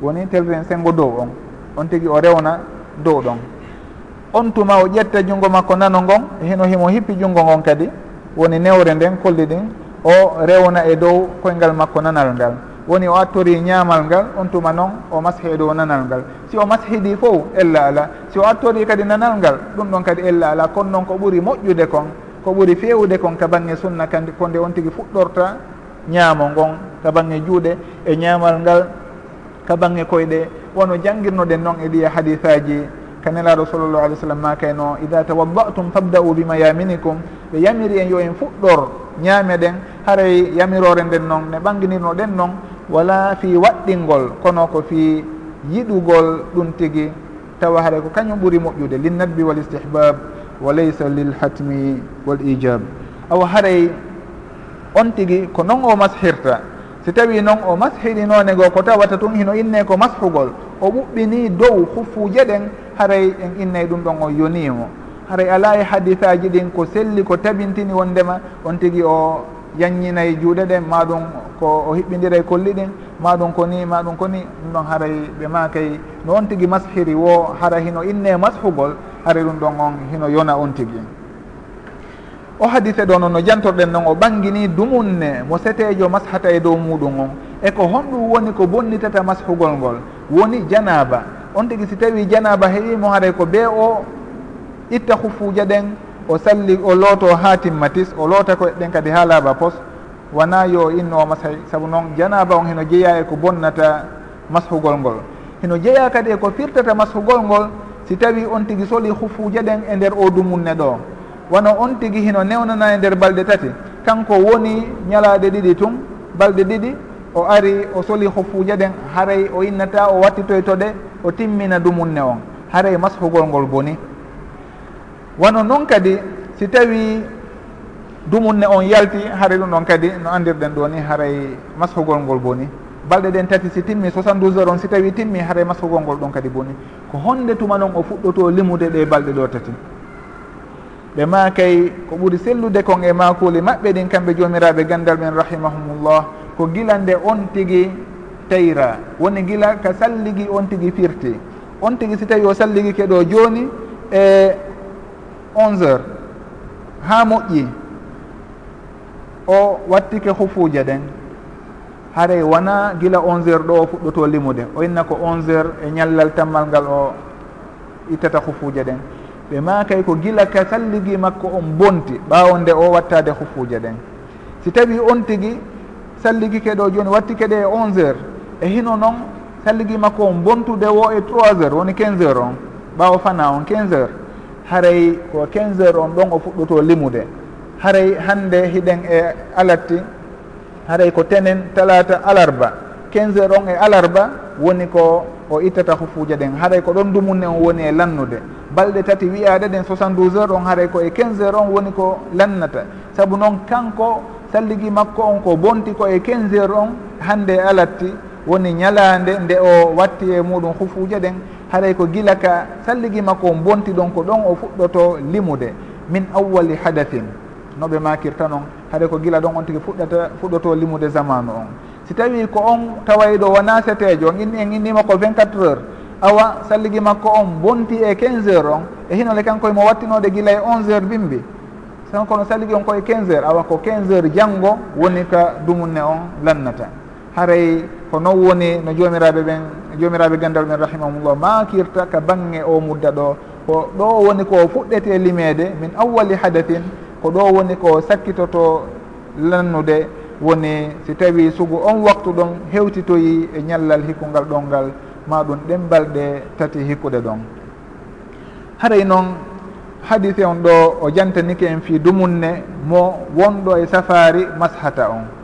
Woni telten sengo dow on. On tigui o rewna dow ɗon. On tuma o ƴetta junngo makko nano ngon hino himo hippi junngo ngon kadi woni newre nden kolli ɗin o rewna e dow koyngal makko nanal ngal. Woni o attori ñaamal ngal on tuma noon o mashi e dow nanal ngal. Si o mashidi fof ella ala. Si o attori kadi nanal ngal ɗum ɗon kadi ella ala. Kono noon ko ɓuri moƴƴude kon ko ɓuri fewude kon ka bange sunna kandi ko nde on tigi fuɗɗorta ñaamo ngon ka bange juuɗe e ñaamal ngal ka bange koyɗe. Wono jangguirnoɗen noon e ɗiya e hadisaji kanelaɗo sallllahu alih w sallam ma kayno ida tawaddatum fabda'u bima yaminikum ɓe yamiri en yo en fuɗɗor ñaame ɗen haray yamirore nden noon ne ɓanginirno ɗen noon wala fi waɗɗingol kono ko fi yiɗugol ɗum tigi. Tawa haray ko kañum ɓuuri moƴƴude linnadbi wal istihbab wa laysa lilhatmi wal ijab awa haray on tigi ko noon o mashirta si tawi noon o mashiɗinone goo ko tawata tun hino inne ko mashugol o ɓuɓɓini dow huffuje ɗen haray en innay ɗum ɗon o yonimo haray ala e hadisaji ɗin ko selli ko tabintini wondema on tigui o yanñinayi juuɗe ɗen maɗum ko o hiɓɓidira e kolli ɗin maɗum ko ni maɗum ko ni ɗum ɗon haray ɓe makay no on tigui mashiri wo hara hino inne mashugol haray ɗum ɗon on hino yona on tigui o hadise ɗo noon no jantorɗen noon o ɓangini dumunne mo setejo mashata e dow muɗum on. E ko honɗum woni ko bonnitata mashugol ngol woni janaba on tigi si tawi janaba heeƴimo haray ko be o itta hufuuja ɗen o salli o looto ha timmatis o loota koye ɗen kadi ha laaɓa pos wona yo inno o masahy saabu noon janaba on heno jeeya e ko bonnata mashugol ngol. Heno jeeya kadi e ko firtata mashugol ngol si tawi on tigi soli hufuuja ɗen e nder o dumunne ɗo. Wono on tigi hino newnana e nder balɗe tati. Kanko woni ñalaɗe ɗiɗi tun balɗe ɗiɗi o ari o soli hufuuja ɗen haray o innata o wattitoytoɗe o timmina dumunne on. Haray mashugol ngol boni. Wano noon kadi si tawi dumunne on yalti haray ɗum ɗon kadi no andirɗen ɗo ni haray mashugol ngol boni. Balɗe ɗen tati si timmi 72 heures on si tawi timmi haray mashugol ngol ɗon kadi boni. Ko honde tuma noon o fuɗɗoto limude ɗe balɗe ɗo tati. Ɓe ma kay ko ɓuri sellude kon e makuli maɓɓe ɗin kamɓe jomiraɓe gandal men rahimahumullah ko gilande on tigui tayra. Woni gila ka salligi on tigui firti. On tigui si tawi o salligi keɗo joni e onze heures. Ha moƴƴi. O wattike hufuje ɗen. Haray wona gila onze heures ɗo o fuɗɗoto limude. O inna ko onze heures e ñallal tammal ngal o ittata hufuje ɗen. Ɓe makay ko gila ka salligi makko on bonti ɓawo nde o wattade hufuje ɗen. Si tawi on tigui salligi keɗo joni wattikeɗe e onze heures. e hino noon salligi makko on bontude wo e 3 heures woni quinze heures on. Ɓaawo fana on quinze heures. Haray ko quinze heures on ɗon o fuɗɗoto limude. Haray hande hiɗen e alatti haray ko tenen talata alarba. Quinze heures on e alarba woni ko o ittata hufuuje ɗen. Haray ko ɗon dumunne on woni e lannude. Balɗe tati wiyaade ɗen 72 heures on haray ko e 15 heures on woni ko lannata. Saabu noon kanko salligi makko on ko bonti ko e 15 heures on hannde e alatti woni ñalande nde o watti e muɗum hufuje ɗen haray ko gila ka salligi makko o bonti ɗon ko ɗon o fuɗɗoto limude min awwali hadathin. Noɓe makirta noon haɗa ko gila ɗon on tigui fuɗɗata fuɗɗoto limude zamanu on. Si tawi ko on tawayɗo wona setejo on in en innima ko 24 heures awa salligi makko on bonti e 15 heures on e hinole kankoye mo wattinode gila e 11 heures bimbi. Tan kono salligi on koye 15 heures awa ko 15 heures janggo woni ka dumunne on lannata. Haray ko noon woni no jomiraɓe ɓen jomiraɓe gandal ɓen rahimahumullah makirta ka bange o mudda ɗo. Ko ɗo woni ko fuɗɗete limede min awali hadathin ko ɗo woni ko sakkitoto lannude woni si tawi sugu on waktu ɗon hewtitoyi e ñallal hikkungal ɗon ngal ma ɗum ɗembalɗe tati hikkude ɗon. Haray noon hadise on ɗo o jantanike en fi dumunne mo wonɗo e safari mashata on.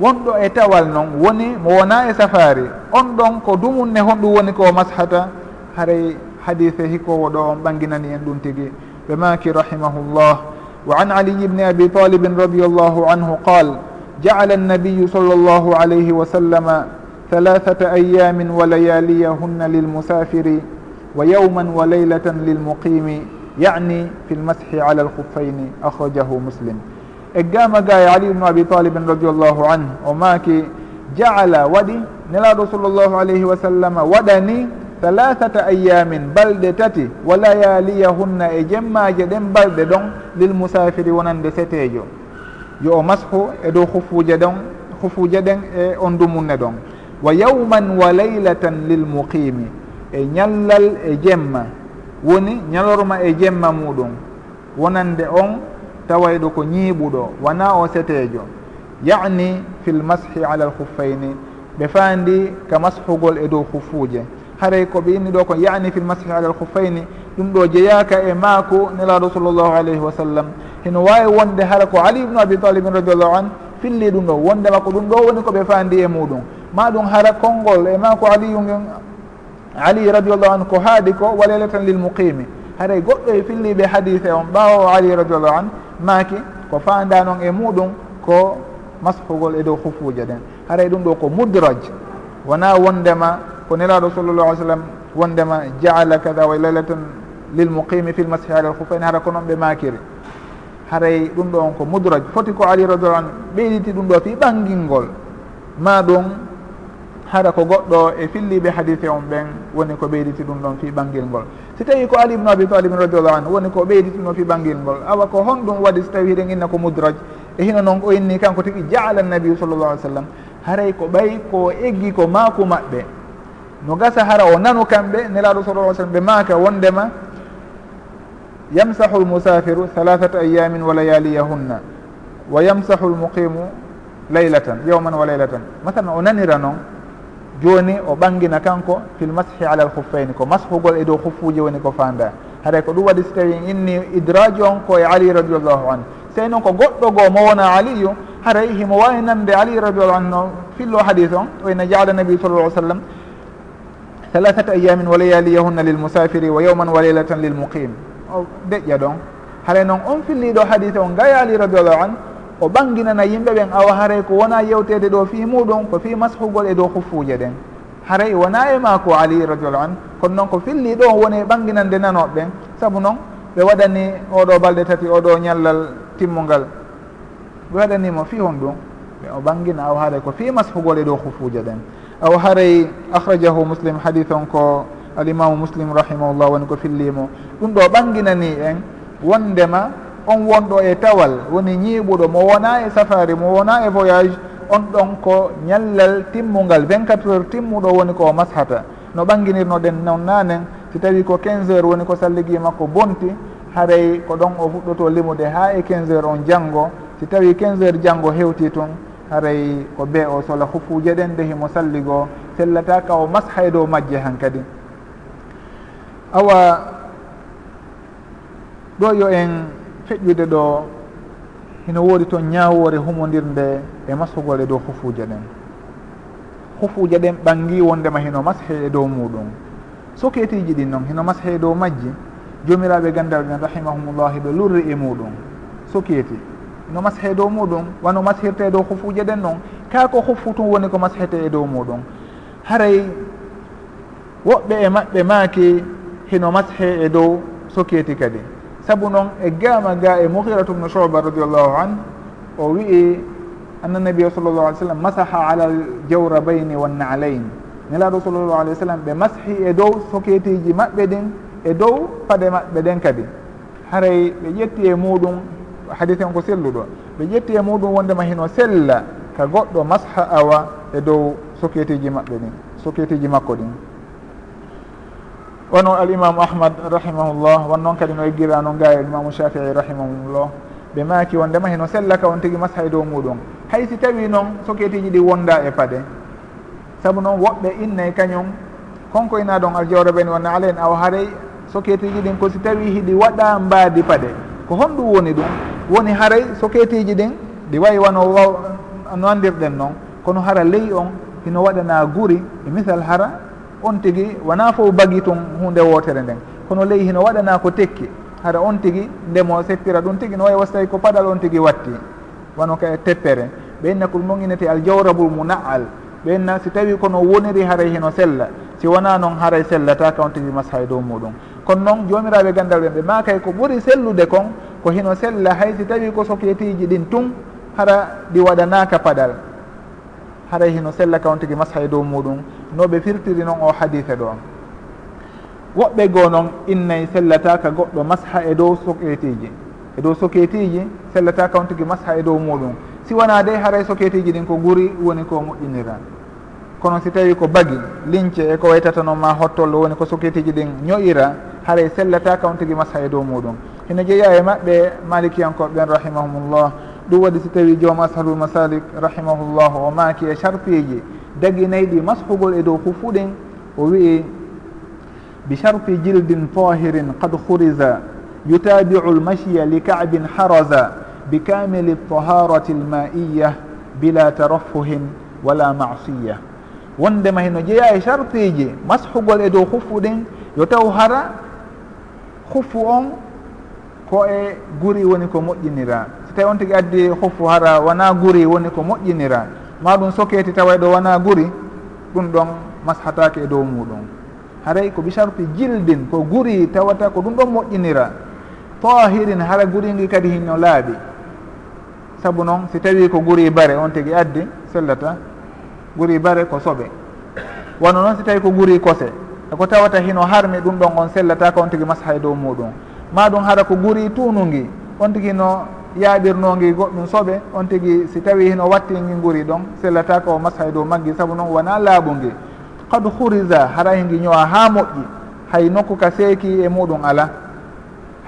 wonɗo e tawal noon woni mo wona e safari on ɗon ko dumunne honɗum woni ko mashata haray hadise hikkowo ɗo on ɓanginani en ɗum tigi. Ɓe maki rahimahullah. Wa an aliyi bni abi talibin radiallahu anhu qal jaala annabiyu sall llahu alayhi wa sallama halathata ayamin wa layaliyahunna lilmusafiri wa yawman wa laylatan lilmuqimi yani fi lmashi ala alkhuffaini akhrajahu muslim. e gamaga e ali ibnu abi talibin radiallahu anhu o maaki jaala waɗi nelaɗo sallllahu alayhi wa sallam waɗani thalathata ayamin balɗe tati wa layaliyahunna e jemmaje ɗen balɗe ɗon lilmusafiri wonande setejo yo o mashu e dow hufuje ɗon hufuje ɗen e on dumunne ɗon. Wa yawman wa laylatan lilmuqimi e ñallal e jemma woni ñalorma e jemma muɗum. Wonande on tawayɗo ko ñiiɓuɗo wona o seteejo. Yani fil mashi ala l ɓe faandi ka mashugol e dow hufuuje haray ko ɓe inni ɗo ko yani fil mashi ala l ɗum ɗo jeyaka e maako nelaaɗo sallllahu alayhi wa sallam. Heno waawi wonde hara ko ali ibnu abi talibin radiallahu an filli ɗum ɗo wondema ko ɗum ɗo woni ko ɓe faandi e muɗum. Ma ɗum hara konngol e maako aliyu ngen ali radiallahu anu ko haaɗi ko walele tan lil muqimi haray goɗɗo e filliɓe hadise on ɓawo ali radiallahu an maaki ko fanda noon e muɗum ko mashugol e dow hufuje ɗen. Haray ɗum ɗo ko mudraj. Wona wondema ko nelaɗo sallllah alih sallam wondema jaala kada wa laylatan lilmuqimi fi lmasihi ala alhufain hara ko noon ɓe makiri haray ɗum ɗo on ko mudraj. Foti ko ali radiallahu an ɓeyditi ɗum ɗo fi ɓangilngol ma ɗum hara ko goɗɗo e filliɓe hadise on ɓen woni ko ɓeyditi ɗum ɗon fi ɓangilngol si tawi ko ali ibnu abi talibin radiallahu anhu woni ko ɓeydituno fi ɓangil ngol. Awa ko honɗum waɗi so tawi hiɗen inna ko mudraj. E hino noon o inni kanko tigi jaala annabiu sallllahu alih w sallam haray ko ɓay ko eggi ko maaku maɓɓe. No gasa hara o nanu kamɓe nelaɗo sallah sallam ɓe maaka wondema yamsahu lmusafiru halathata ayamin wa layaliyahunna wa yamsahu lmuqimu laylatan yawman wa laylatan. Mathalan o nanira noon joni o ɓangina kanko fil mashi ala l ko mashugol e dow huffuji woni ko fanda. Haɗay ko ɗum waɗi so tawi inni idraji on ko e ali radiallahu anu sey noon ko goɗɗo goo mo wona aliyu haray himo wawi nande ali radiallahu anu no fillo hadis on oyna jaala nabi sall lah sallam thalathata ayamin wa layaliyahunna lilmusafiri wa yawman wa laylatan lilmuqim o deƴƴa ɗon. Haray noon on filliɗo hadis on gaya ali radiallahu anu o ɓanginana yimɓe ɓen awa haray ko wona yewtede ɗo fi muɗum ko fi mashugol e dow huffuje ɗen. Haray e wona e ma ko ali radiallahu an kono noon ko filli ɗo woni ɓanginande nanoɓe ɓen saabu noon ɓe waɗani oɗo balɗe tati oɗo ñallal timmugal ɓe waɗanimo fi hon ɗum ɓe o ɓangina awa haray ko fi mashugol e dow huffuje ɗen. Awa haray ahrajahu muslim hadith on ko alimamu muslim rahimahullah woni ko fillimo. Ɗum ɗo ɓanginani en wondema on wonɗo e tawal woni ñiiɓuɗo mo wona e safari mo wona e voyage on ɗon ko ñallal timmungal 24 heures timmuɗo woni ko mashata. No ɓanginirnoɗen noon nanen si tawi ko 15 heures woni ko salligui makko bonti haray ko ɗon o fuɗɗoto limude ha e 15 heures on janggo si tawi 15 heures janggo hewti tun haray ko be o sola hufuje ɗen nde himo salligo sellata ka o masha e dow majje han kadi. Awa ɗo yo en feƴƴude ɗo hino woodi toon ñaawore humodirde e mashugol e dow hufuuje ɗen. Hufuuje ɗen ɓangi wondema hino mashe e dow muɗum soketiji ɗin noon hino mashe e dow majji jomiraɓe gandal ɓen rahimahumullahi ɓe lurri e muɗum soketi no mashe e dow muɗum wano mashirte e dow hufuuje ɗen noon kaa ko hufu tun woni ko mashete e dow muɗum haray woɓɓe e maɓɓe maaki hino mashe e dow soketi kadi. saabu noon e gaama ga e muhiratu ubnu chouba radiallahu an o wi'i annanabia sall sallllahu alih w sallam masaha ala jawrabayni wannalayn nelaɗo sallllahu alih w sallam ɓe mashi e dow soketiji maɓɓe ɗin e dow paɗe maɓɓe ɗen kadi. Haray ɓe ƴetti e muɗum hadise en ko selluɗo ɓe ƴetti e muɗum wondema hino sella ka goɗɗo masha awa e dow soketiji maɓɓe ɗin soketiji makko ɗin. wono alimamu ahmad rahimahullah won noon kadi no eggira noon ga alimamu shafii rahimahullah ɓe maaki wondema heno sellaka on tigi masha e dow muɗum. Hay si tawi noon soketiji ɗi wonda e paade saabu noon woɓɓe innay kañum konko ina ɗon aljawraɓeni ɓeni ala en awa haaray soketiji ɗin ko si tawi hiɗi waɗa mbaadi paade ko honɗum woni ɗum woni haray soketiji ɗin ɗi wayi wano no andirɗen noon kono hara ley on hino waɗana guri e misal hara on tigi wona fof bagi tun hunde wotere nden. Kono ley hino waɗana ko tekki hara on tigi ndemo seppira ɗum tigi no wawi wasa tawi ko paɗal on tigi watti. Wano ka teppere. Ɓenna ko ɗum noon inete aljawrabul munaal. Ɓenna si tawi kono woniri haray hino sella si wona noon haray sellata ka on tigi masha e dow muɗum. Kono noon jomiraɓe gandal ɓen ɓe makay ko ɓuuri sellude kon ko hino sella hay si tawi ko sokietiji ɗin tun hara ɗi waɗanaka paɗal. haray hino sella kawn tigi masha e dow muɗum. No ɓe firtiri noon o hadise ɗo woɓɓe goo noon innayi sellataka goɗɗo masha e dow soketiji. E dow soketiji sellata kawn tigi masha e dow muɗum. Si wona de haray soketiji ɗin ko guri woni ko moƴƴinira. Kono si tawi ko bagi lince e ko waytatano ma hottollo woni ko soketiji ɗin ñoƴira haray sellata kawn tigi masha e dow muɗum. Hino jeeya e maɓɓe malikiyankoɓe ɓen rahimahumullah. ɗum waɗi si tawi joom asharul masalik rahimahullahu o maaki e charpiji daguinayi ɗi mashugol e dow hufuɗen o wi'i bi charpi jildin tahirin qad hurisa yutabiu lmashya li kabin harasa bi kamili ltaharati lmaiya bila tarafuhin wala masiya wondema hino jeeya e charpiji mashugol e dow hufuɗen yo taw hara hufu on ko e guri woni ko moƴƴinira. tawi on tigui addi hoffu hara wona guri woni ko moƴƴinira. Ma ɗum soketi tawa ɗo wona guri ɗum ɗon mashatake e dow muɗum. Haray ko bicharpi jildin ko guri tawata ko ɗum ɗon moƴƴinira. Tahirin hara guuri ngi kadi hinno laaɓi. Saabu noon si tawi ko guri bare on tigui addi sellata guri bare ko soɓe wano noon si tawi ko guri kose eko tawata hino harmi ɗum ɗon on sellata ko on tigui masha e dow muɗum. Ma ɗum hara ko guuri tunugi on tigui no yaaɓirnogi goɗɗum soɓe on tigui si tawi hino watti gi guuri ɗon sellata ko o masha e dow maggi saabu noon wona laabu ngi qad hurisa hara hingi ñowa ha moƴƴi. Hay nokku ka seeki e muɗum ala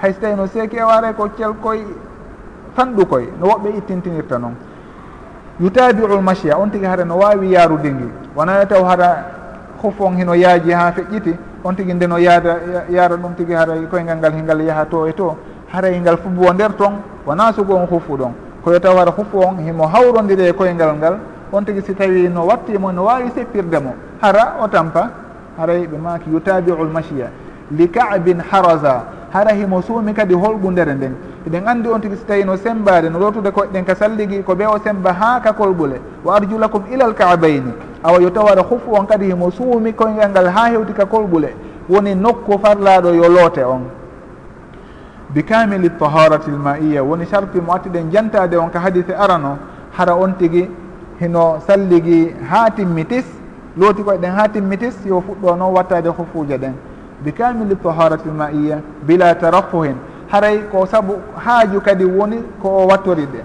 hay so tawi no seeki e ware ko celkoye fanɗu koy no woɓɓe ittintinirta noon yutabiu lmachia on tigui hara no wawi yarude ngi wonano taw hara hof on hino yaaji ha feƴƴiti on tigi ndeno yaada yaara ɗum tigui haray koyngal ngal hingal yaaha to e to. haray ngal fu bo nder ton wona sugo on hufu ɗon. Koyo taw hara huffu on himo hawrodiri e koyngal ngal on tigi si tawi no wattimo no wawi seppirde mo hara o tampa haray ɓe maki yutabiu lmachia li kabin haraza hara himo suumi kadi holɓundere nden. Eɗen andi on tigi so tawi no sembade no lotude koɗɗen ka salligi ko ɓe o semba ha ka kolɓule wa arjulakum ilal kaabayni awa yo tawara hufu on kadi himo suumi koyngal ngal ha hewti ka kolɓule woni nokku farlaɗo yo loote on. bi kamili taharati lmaiya woni sarti mo attiɗen jantade on ka hadise arano hara on tigui hino salligi ha timmitis looti koye ɗen ha timmitis yo fuɗɗo noon wattade hufuje ɗen. Bi kamili taharati lmaiya bila tarafuhin haray ko saabu haaju kadi woni ko o wattori ɗe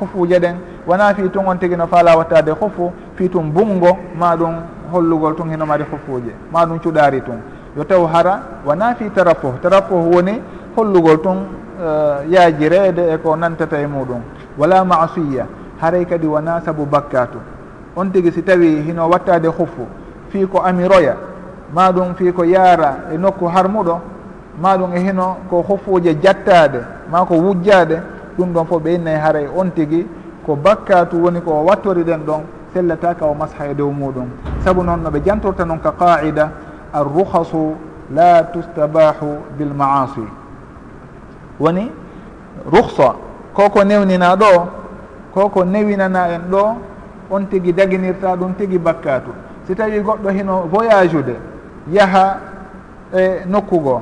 hufuje ɗen. Wona fi tun on tigui no faala wattade hufu fi tun bungo ma ɗum hollugol tun hino mari hufuje ma ɗum cuɗari tun. Yo taw hara wona fi tarafuh tarafuh woni hollugol tun eh, yaajireede e ko nantata e muɗum. Wala masiya haray kadi wona sabu bakkatu. On tigi si tawi hino wattade huffu fii ko amiroya ma ɗum fii ko yaara e nokku harmuɗo ma ɗum e hino ko huffuuje jattade ma ko wujjade ɗum ɗon fof ɓe ɓeynayi haray on tigi ko bakkatu woni ko wattori ɗen ɗon sellataka o masha e dow muɗum. Saabu noon noɓe jantorta noon ka qaida alruhasu la tustabahu bilmaasi woni ruhsa koko newnina ɗo koko newinana en ɗo on tigui daguinirta ɗum tigui bakkatu. Si tawi goɗɗo hino voyage yaha e nokku goo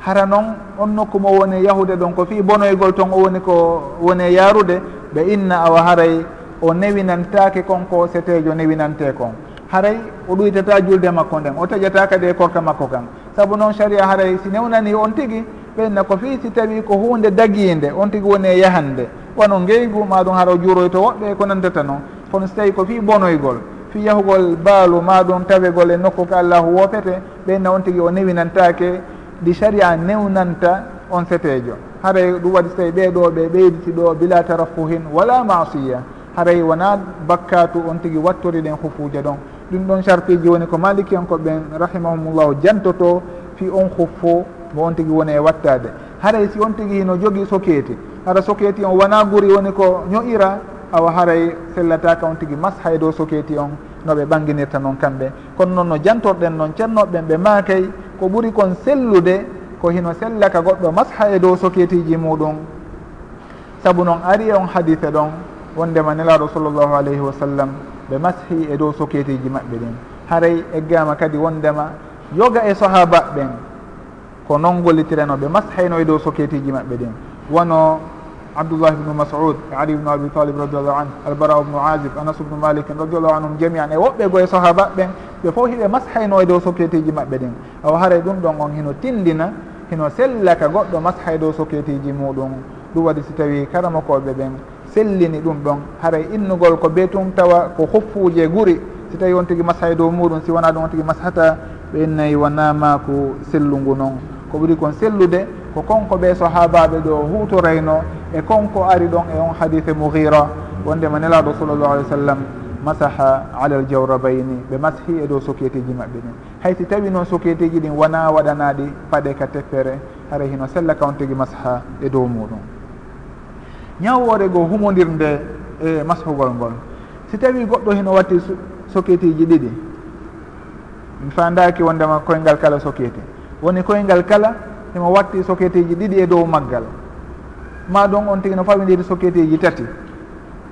hara noon on nokku mo woni yahude ɗon ko fi bonoygol ton o woni ko woni yarude ɓe inna awa haray o newinantake konko setejo newinante kon. Haray o ɗuytata julde makko nden o taƴata kadi e korka makko kan. Saabu noon saria haray si newnani on tigui ɓenna ko fii si tawi ko hunde dagiinde on tigi woni e yahande. Wano ngeygu maɗum haro juroyto woɓɓe ko nandata noon kono so tawi ko fii bonoygol fii yahugol baalu maɗum tawegol e nokku ko allahu wopete ɓenna on tigi o newinantake ɗi sharia newnanta on setejo haray ɗum waɗi so tawi ɓeɗo ɓe ɓeyditi ɗo bila tarafuhin wala masiya haray wona bakkatu on tigi wattoriɗen hufuje ɗon. Ɗum ɗon chartiji woni ko maliki ɓen rahimahumullahu jantoto fi on huffo mo on tigui woni e wattade. Haray si on tigui no jogui sokeeti hara sokeeti on wona guri woni ko ño'ira awa haray sellataka on tigui mas hay dow sokeeti on noɓe ɓanginirta noon kamɓe. Kono noon no jantorɗen noon ceernoɓeɓen ɓe maakay ko ɓuri kon sellude ko hino sellaka goɗɗo masha e dow soketiji muɗum. Saabu noon ari e on hadise ɗon wondema nelaɗo sallllahu alayhi wa sallam ɓe mashi e dow soketiji maɓɓe ɗin haray eggama kadi wondema yoga e sahaba ɓen ko noon gollitiranoɓe ɓe hayno e dow soketiji maɓɓe ɗin. Wono abdoullah ibnu masud e ali ibnu abi talib radiallahu anu albara ibnu azib anas ubnu malikin radiallahu anhum jamian e woɓɓe goye sahaba ɓen ɓe fof hiɓe mashayno e dow soketiji maɓɓe ɗin. Awa haray ɗum ɗon on hino tindina hino sellaka goɗɗo mas hay dow soketiji muɗum. Ɗum waɗi si tawi karamakoɓe ɓen sellini ɗum ɗon haray innugol ko be tum tawa ko hoffuje guri. Si tawi on tigui masha e dow muɗum si wona ɗum on tigui mashata ɓe innayi wonamaku sellungu noon ko ɓuri kon sellude ko konko ɓe sahabaɓe ɗo hutorayno e konko ari ɗon e on hadise mouhira wondema nelaɗo sallllahu alih w sallam masaha ala l jawrabayni ɓe mashi e dow sokieteji maɓɓe ɗin haysi tawi noon sokieteji ɗin wona waɗanaɗi paɗe ka teppere hara hino sella ka on tigui masaha e dow muɗum. Ñawore goo humodirde e mashugol ngol. Si tawi goɗɗo hino watti sokieteji ɗiɗi mi fandaki wondema koyngal kala sokiete woni koyngal kala himo watti socket ji ɗiɗi e dow maggal. Ma ɗum on tigi no fawidiri socket ji tati.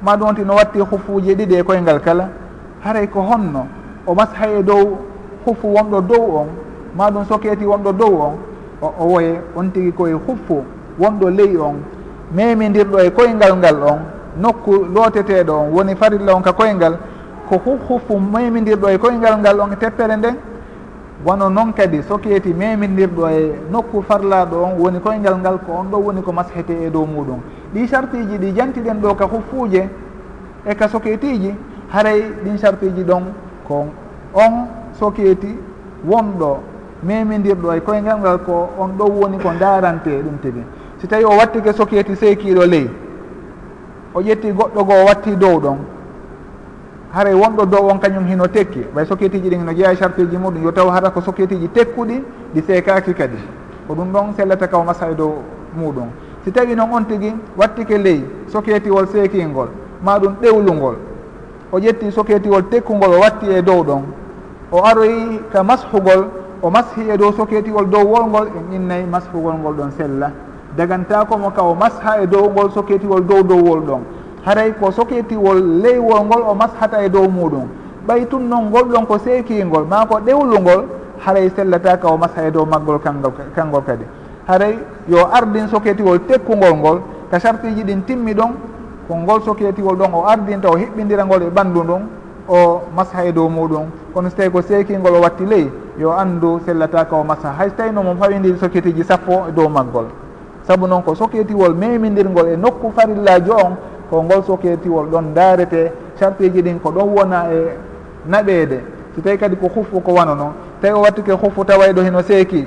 Ma ɗum on tigi no watti hufuji ɗiɗi e koyngal kala. Haray ko honno o masha e dow huffu wonɗo dow on ma ɗum socket wonɗo dow on o woye on tigi koye huffu wonɗo ley on memidirɗo e koyngal ngal on nokku looteteɗo on woni farilla on ka koyngal ko huhufu memidirɗo e koyngal ngal on e teppere nden wono noon kadi soki yeti memindirɗo e nokku farlaɗo on woni koyngal ngal ko on ɗo woni ko mashete e dow muɗum. Ɗi chartiji ɗi jantiɗen ɗo ka huffuje e ka soketiji haray ɗin chartiji ɗon ko on soketi wonɗo memindirɗo e koyngal ngal ko on ɗo woni ko darante e ɗum tigi. Si tawi o wattike soketi seekiɗo ley o ƴetti goɗɗo goo watti dow ɗon haray wonɗo dow on kañum hino tekki. Ɓay socket ji ɗin no jeeya charpiji muɗum yo taw hata ko socket ji tekkuɗi ɗi seekaki kadi. Ko ɗum ɗon sellata kaw masay dow muɗum. Si tawi noon on tigi wattike ley soketiwol seekingol ma ɗum ɗewlugol o ƴetti soketiwol tekkugol o watti e dow ɗon. O aroyi ka mashugol o mashi e dow soketiwol dow wolngol en innayi mashugol ngol ɗon sella. Dagantakomo ka o masha e dow ngol soketiwol dow dowwol ɗon. haray ko soketiwol leywol ngol o mashata e dow muɗum. Ɓay tun noon ngol ɗon ko seekingol ma ko ɗewlugol haray sellataka o masha e dow maggol kangol kangol kadi. Haray yo ardin soketiwol tekkugol ngol ka sartiji ɗin timmi ɗon ko ngol soketiwol ɗon o ardinta o hiɓɓidira ngol e ɓanndu ɗum o masha e dow muɗum. Kono so tawi ko seekingol o watti ley yo anndu sellataka o masha. Hay so tawi noon mo fawidiri soketiji sappo e dow maggol. Saabu noon ko soketiwol memidirgol e nokku farillaji on ko ngol soketiwol ɗon daarete sarteji ɗin ko ɗon wona e naɓeede. So tawi kadi ko huffu ko wano noon tawi o wattike huffu tawayɗo heno seeki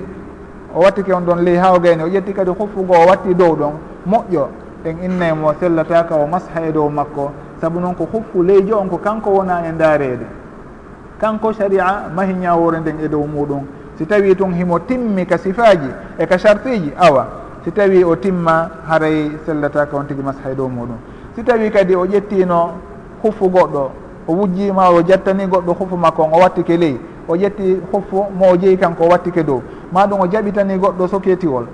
o wattike on ɗon ley ha o o ƴetti kadi huffugo o watti dow ɗon moƴƴo. En innaymo sellataka o masha e dow makko. Saabu noon ko huffu leyjo on ko kanko wona e daarede kanko sharia mahi ñawore nden e dow muɗum. Si tawi tun himo timmi ka sifaji e ka chartiji awa. Si tawi o timma haray sellataka on tigui masha e dow muɗum. si tawi kadi o ƴettino huffu goɗɗo o wujjima o jattani goɗɗo huffu makko on o wattike ley. O ƴetti huffu mo o jeeyi kanko o wattike dow. Ma ɗum o jaɓitani goɗɗo soketiwol.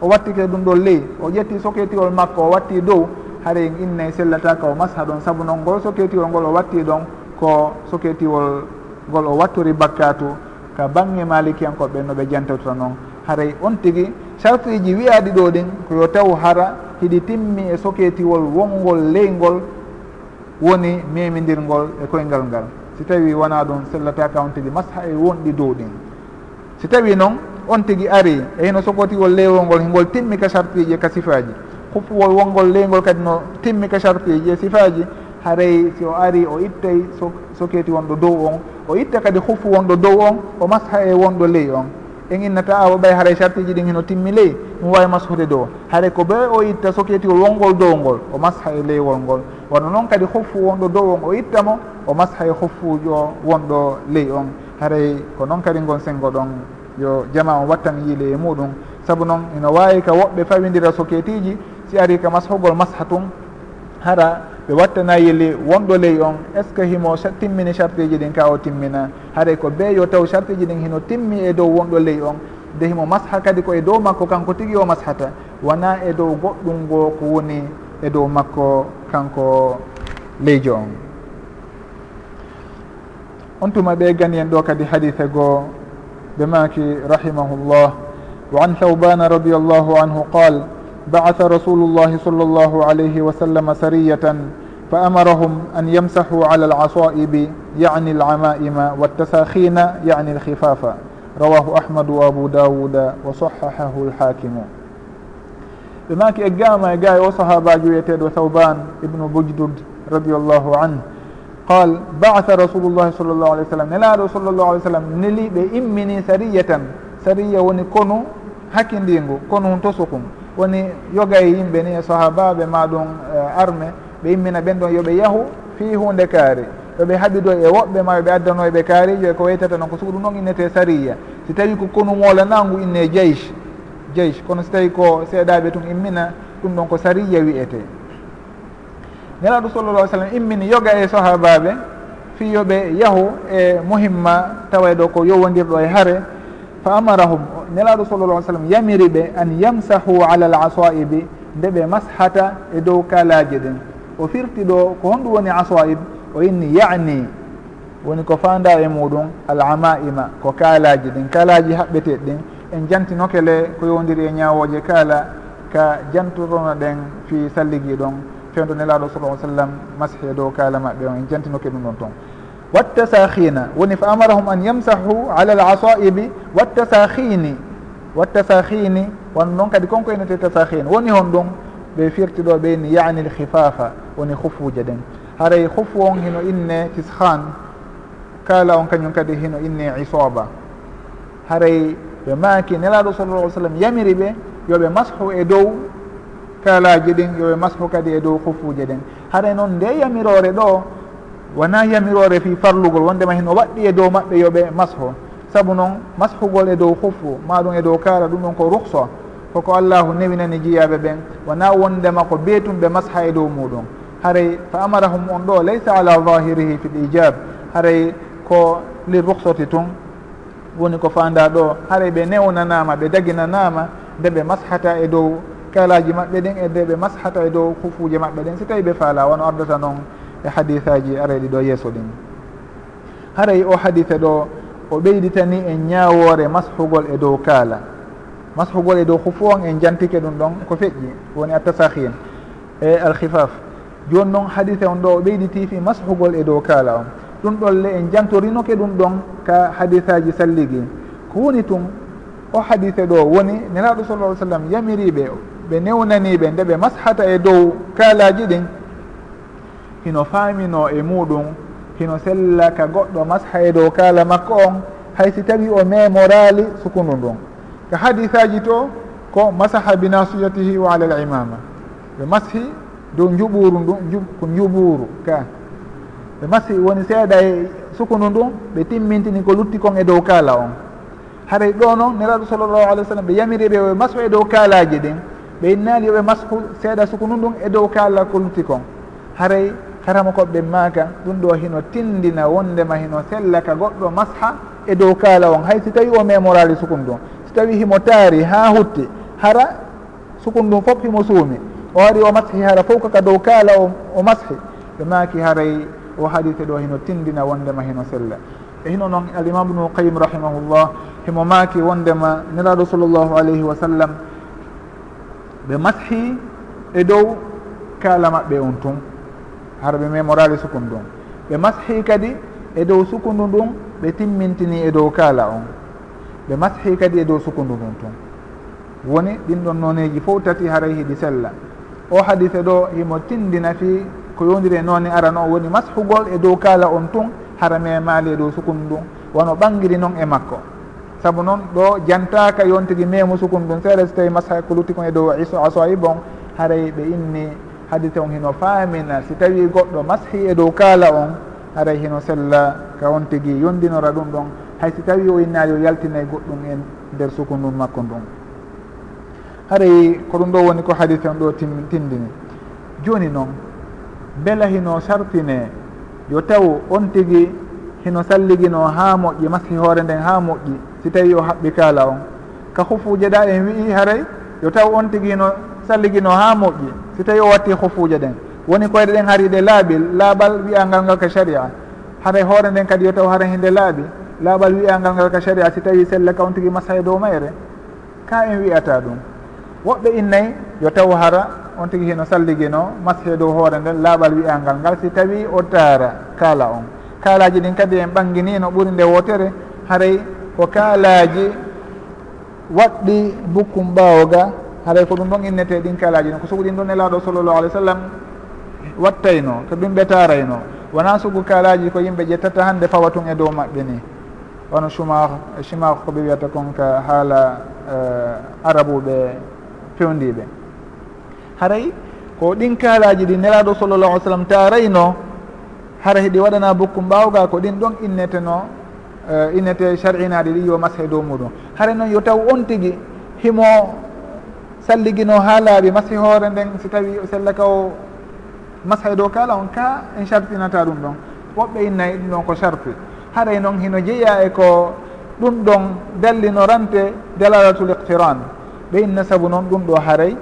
O wattike ɗum ɗon ley. O ƴetti soketiwol makko o watti dow haray innayi e sellataka o masha ɗon saabu noon ngol soketiwol ngol o watti ɗon ko soketiwol ngol o wattori bakkatu. Ka bange malikiyankoɓe no ɓe jantawtata noon haray on tigui sartiji wiyaɗi ɗo ɗin koyo taw hara hiɗi timmi e soketiwol wongol leygol woni memidirgol e koyngal ngal. Si tawi wona ɗum sellataka on tigui masha e wonɗi dow ɗin. Si tawi noon on tigui ari e hino sokotiwol leywol ngol hingol timmi ka sartiji e ka sifaji huppuwol wongol leygol kadi no timmi ka sartiji e sifaji haray si o ari o ittay soketi wonɗo dow on o itta kadi huffu wonɗo dow on o masha e wonɗo ley on. en innata awo ɓay haray sartiji ɗin heno timmi ley ɗum wawi mashude dow. Haare ko ɓe o itta soketi o dow ngol o masha e leywol ngol. Wonno noon kadi hoffu wonɗo dow on o itta mo o masha e hoffujo wonɗo ley on. Haray ko noon kadi gon sengo ɗon yo jama on wattan yiile e muɗum. Saabu noon ino wawi ka woɓɓe fawidira soketiji si ari ka mashugol masha tun hara ɓe wattana yili wonɗo ley on est ce que himo timmini charteji ɗin ka o timmina? Haɗay ko be yo taw charteji ɗin hino timmi e dow wonɗo ley on. Nde himo masha kadi ko e dow makko kanko tigui o mashata. Wona e dow goɗɗum ngo ko woni e dow makko kanko leyjo on. On tuma ɓe gani en ɗo kadi hadithe goo ɓe maki rahimahullah. Wa an thawbana radiallahu anhu qala بعث رسول الله صلى الله عليه وسلم سرية فأمرهم أن يمسحوا على العصائب يعني العمائم والتساخين يعني الخفافة رواه أحمد وأبو داود وصححه الحاكم. لماك إقامة إقاي وصحابا جويتد وثوبان ابن بجدد رضي الله عنه. قال بعث رسول الله صلى الله عليه وسلم. نلا رسول الله عليه وسلم نلي بإمني سرية. سرية ونكونوا حكين دينغو كونوا انتسكم woni yoga e yimɓe ni e sahabaɓe ma maɗum e arme ɓe immina ɓen ɗon yooɓe yahu fi hunde kaari. Yoɓe haɓido e woɓɓe ma yoɓe addanoɓe kaarijo e ko waytata noon ko sugu ɗum ɗon innete sariya. Si tawi ko konumola nangu inne jeysh jeysh. Kono si tawi ko seeɗaɓe tun immina ɗum ɗon ko sariya wiyete nelaɗo sallallah sallam immini yoga e sahabaɓe fi yoɓe yahu e muhimma tawa ɗo ko yowodirɗo e haare fa amarahum nelaɗo sallallah alih sallam yamiri ɓe an yamsahu ala l asaibi nde ɓe mashata e dow kalaji ɗin o firti ɗo ko honɗum woni asaib o inni yani woni ko fanda e muɗum al amaima ko kaalaji ɗin kaalaji haɓɓeteɗ ɗin en jantinokele ko yowdiri e ñawoje kaala ka jantotono ɗen fi salliguiɗon fewdo nelaɗo sallah sallam mashi e dow kaala maɓɓe on en jantinoke ɗum ɗon toon والتساخين وني فأمرهم أن يمسحوا على العصائب والتساخين. والتساخين noon kadi konko enete تساخين. woni hon ɗum ɓe firti ɗo ɓeyni yani l khifafa woni hufuje ɗen haray hufu on hino inne tishan kala on kañum kadi hino inne isoba haray ɓe maaki nelaɗo sallallah alih sallam yamiri ɓe yoɓe mashu e dow kalaji ɗin yoɓe mashu kadi e dow hufuje ɗen haray noon nde yamirore ɗo wona yamirore fi farlugol wondema hino waɗɗi e dow maɓɓe yoɓe mashu saabu noon mashugol e dow hufu maɗum e dow kala ɗum ɗon ko ruhsa koko allahu newinani jiyaɓe ɓen wona wondema ko beetum ɓe masha e dow muɗum haray fa amarahum on ɗo laysa ala zahirihi fi l ijab haray ko li ruhsati tun woni ko fanda ɗo haray ɓe newnanama ɓe daginanama nde ɓe mashata e dow kalaji maɓɓe ɗin e nde ɓe mashata e dow hufuje maɓɓe ɗin si tawi ɓe faala wono ardata noon e hadisaji areɗi ɗo yeeso ɗin. Haray o hadise ɗo o ɓeyditani en ñawore mashugol e dow kaala. Mashugol e dow hufu on en jantike ɗum ɗon ko feƴƴi woni attasahin e alkhifaf joni noon hadise on ɗo o ɓeyditi fi mashugol e dow kaala on. Ɗum ɗolle en jantorinoke ɗum ɗon ka hadisaji salligi. Ko woni tun o hadise ɗo woni nelaɗo sallah alih sallam yamiriɓe ɓe newnaniɓe nde ɓe mashata e dow kaalaji ɗin hino faamino e muɗum hino sella ka goɗɗo masha e dow kaala makko on hay si tawi o memorali sukundu ndun. Ka hadisaji to ko masaha binasiyatihi wa ala l imama. Ɓe mashi dow juɓuru ndun ko juɓuru ka. Ɓe mashi woni seeɗa e sukundu ndun ɓe timmintini ko lutti kon e dow kaala on. Haray ɗo noon neraɗo sallllahu alih w sallam ɓe yamiriɓe ɓe mashu e dow kaalaji ɗin ɓe innali yoɓe mashu seeɗa sukundu ndun e dow kaala ko lutti kon. Haray karama koɓɓe maka ɗum ɗo hino tindina wondema hino sellaka goɗɗo masha e dow kaala on. Hay si tawi o memorali sukun ɗum si tawi himo taari ha hutti hara sukun ɗum foof himo suumi. O ari o mashi hara fof kaka dow kaala o, o mashi ɓe e maaki haray o hadise ɗo hino tindina wondema hino sella. E hino noon alimam bnu qayim rahimahullah himo maaki wondema niraɗo sallllahu alayhi wa sallam ɓe mashi e dow kaala maɓɓe on tun. hara ɓe memorali sukun ɗum. Ɓe mashi kadi e dow sukundu ndun ɓe timmintini e dow kaala on. Ɓe mashi kadi e dow sukundu ndun tun woni ɗin ɗon noneji fof tati haray hiɗi sella. O hadise ɗo himo tindina fi ko yondiri e noone arano woni mashugol e dow kaala on tun hara memali e dow sukundu ɗum. Wono ɓangiri noon e makko. Saabu noon ɗo jantaka yon tigui memo sukundu ɗum seeɗa so tawi masha ko lutti kon e dow iso asoyi bon haray ɓe inni hadite on hino faamina. Si tawi goɗɗo mashi e dow kaala on haray hino sella ka on tigi yondinora ɗum ɗon. Hay si tawi o innaali o yaltinay goɗɗum en nder sukundum makko ndun. Haray ko ɗum ɗo woni ko hadite on ɗo tindini. Joni noon bela hino sartine yo taw on tigi hino salligino haa moƴƴi maski hoore nden haa moƴƴi si tawi o haɓɓi kaala on. Ka hufuje ɗa en wi'i haray yo taw on tigi hino salligino ha moƴƴi. Si tawi o watti hufuje ɗen woni koyɗe ɗen haari ɗe laaɓi laaɓal wiyangal ngal ka sharia. Haray hoore nden kadi yo taw hara hinde laaɓi laaɓal wiyangal ngal ka sharia si tawi selle ka on tigui masa e dow mayre ka en wiyata ɗum. Woɓɓe innayi yo taw hara on tigui hino salligino masa dow hoore nden laaɓal wiyangal ngal si tawi o taara kaala on. Kaalaji ɗin kadi en ɓanginino ɓuri nde wotere haray ko kaalaji waɗɗi bukkum ɓawoga haɗay ko ɗum ɗon innete ɗin kalaji ɗin ko sugu ɗin ɗon nelaɗo sallllahu alih w sallam wattayno to ɓimɓe tarayno wona sugu kalaji ko yimɓe ƴettata hande fawa tun e dow maɓɓe ni. Wono chumar chimar ko ɓe wiyata kon ka haala uh, arabuɓe fewndiɓe haray ko ɗin kalaji ɗi nelaɗo sallllahu alih w sallam tarayno hara heɗi waɗana bokkum ɓawga ko ɗin ɗon inneteno uh, innete shar'inaɗi ɗi yo mashe dow muɗum. Haray noon yo taw on tigui himo salligino ha laaɓi masi hoore nden si tawi sella ka o mashay dow kala on ka en sartinata ɗum ɗon. Woɓɓe innayi e ɗum ɗon ko sarti haray e noon hino jeeya e ko ɗum ɗon dallinorante dalalatul iqtiran. Ɓe inna sabu noon ɗum ɗo haray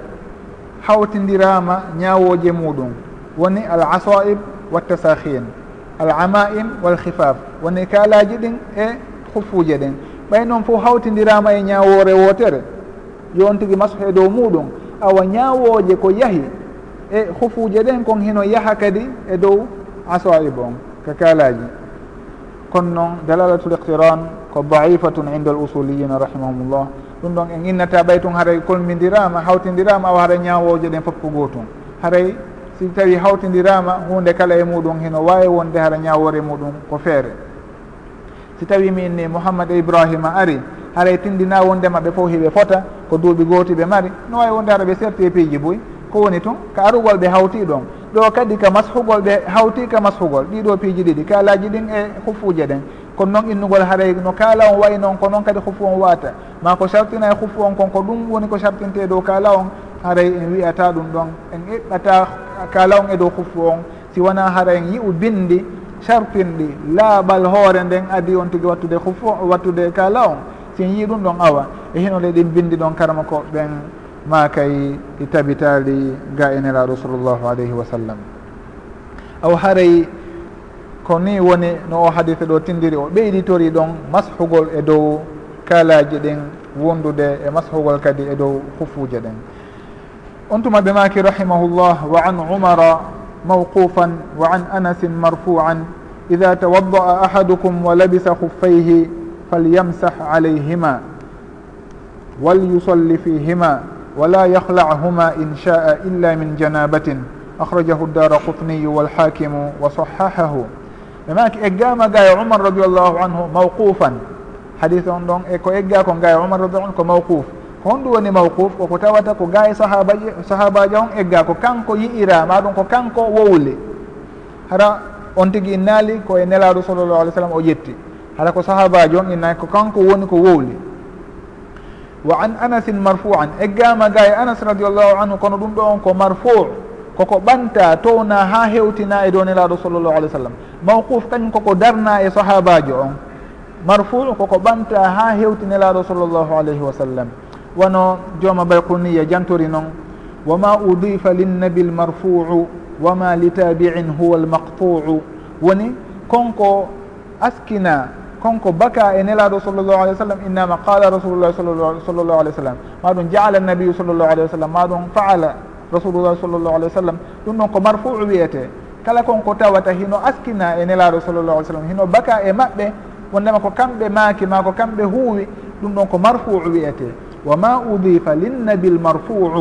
hawtindirama ñawoje muɗum. Woni al asaib wattasahin al amaim wal khifaf woni kalaji ɗin e huffuje ɗen ɓay noon fof hawtindirama e ñawore wotere. joni tigui masahu e dow muɗum. Awa ñawoje ko yaahi e hufuje ɗen kon hino yaaha kadi e dow asaib on ka kalaji kono noon dalalatul iqtiran ko daifatun inde al usuliyina rahimahumullah. Ɗum ɗon en innata ɓay tun haray kolmidirama hawtidirama awa haɗa ñawoje ɗen foof ko gotum haray si tawi hawtidirama hunde kala e muɗum hino wawi wonde haɗa ñawore muɗum ko feere. Si tawi mi inni mouhammad e ibrahima ari haray tindina wondema ɓe fof hiɓe fota ko duuɓi gooti ɓe mari. No wawi wonde ara ɓe serti e piiji boyi ko woni toon ka arugol ɓe hawti ɗon. Ɗo kadi ka mashugol ɓe hawti ka mashugol ɗiɗo piiji ɗiɗi kaalaji ɗin e hufuje ɗen. Kono noon innugol haray no kaala on wayi noon ko noon kadi hufu on waata. Ma ko sartina e hufu on kon ko ɗum woni ko sartinte dow kaala on haray en wiyata ɗum ɗon. En eɓɓata kaala on e dow hufu on si wona hara en yi'u bindi sartinɗi laaɓal hoore nden adi on tigi wattude hufu wattude kaala on sen yi ɗum ɗon awa. E heno leɗin bindi ɗon karama ko ɓen ma kay e tabitali ga e nelaɗo sallllahu alayhi wa sallam. Aw haray ko ni woni no o hadise ɗo tindiri o ɓeyditori ɗon mashugol e dow kaalaji ɗin wondude e mashugol kadi e dow hufuje ɗen on tuma ɓe maki rahimahullah wa an umara mawqufan wa an anasin marfuan ida tawadda'a ahadukum wa labisa huffayhi falyamsah alayhima فليمسح fihima wala فيهما in shaa illa min janabatin akhrajahu جنابة أخرجه walhakimu wa sahahahu ɓe maki eggama ga e umar radiallahu anhu mawqufan. Hadis on ɗon e ko egga ko ga e umar radiallahu anhu ko mawquf. Ko honɗum woni mawquf koko tawata ko ga e sahabaji sahabaji on egga ko kanko yi'ira maɗum ko kanko wowli hara on tigui naali koye nelaɗo sallllahu alih w sallam o yetti. haɗa ko sahabajo on innani ko kanko woni ko wowli. Wa an anasin marfuan eggama ga e anas radiallahu anhu kono ɗum ɗo on ko marfou koko ɓanta towna ha hewtina e dow nelaɗo sallllahu alih w sallam. Mawquf kañum koko darna e sahabajo on. Marfou koko ɓanta ha hewtinelaɗo sallllahu alayhi wa sallam. Wono jooma bayquniya jantori noon wama udifa linnabi lmarfou wama li tabiin huwa almaqtuu. Woni konko askina كونكو بكى انلا رسول الله صلى الله عليه وسلم إنما قال رسول الله صلى الله عليه وسلم. ما دون جعل النبي صلى الله عليه وسلم ما دون فعل رسول الله صلى الله عليه وسلم. دون مرفوع بيته. كلا كونكو تاوتا هينو أسكنا انلا رسول الله صلى الله عليه وسلم. هينو بكى إيه امابي وإنما كو كامبي ماكي ماكو كامبي هو دون مرفوع بيته. وما أضيف للنبي المرفوع.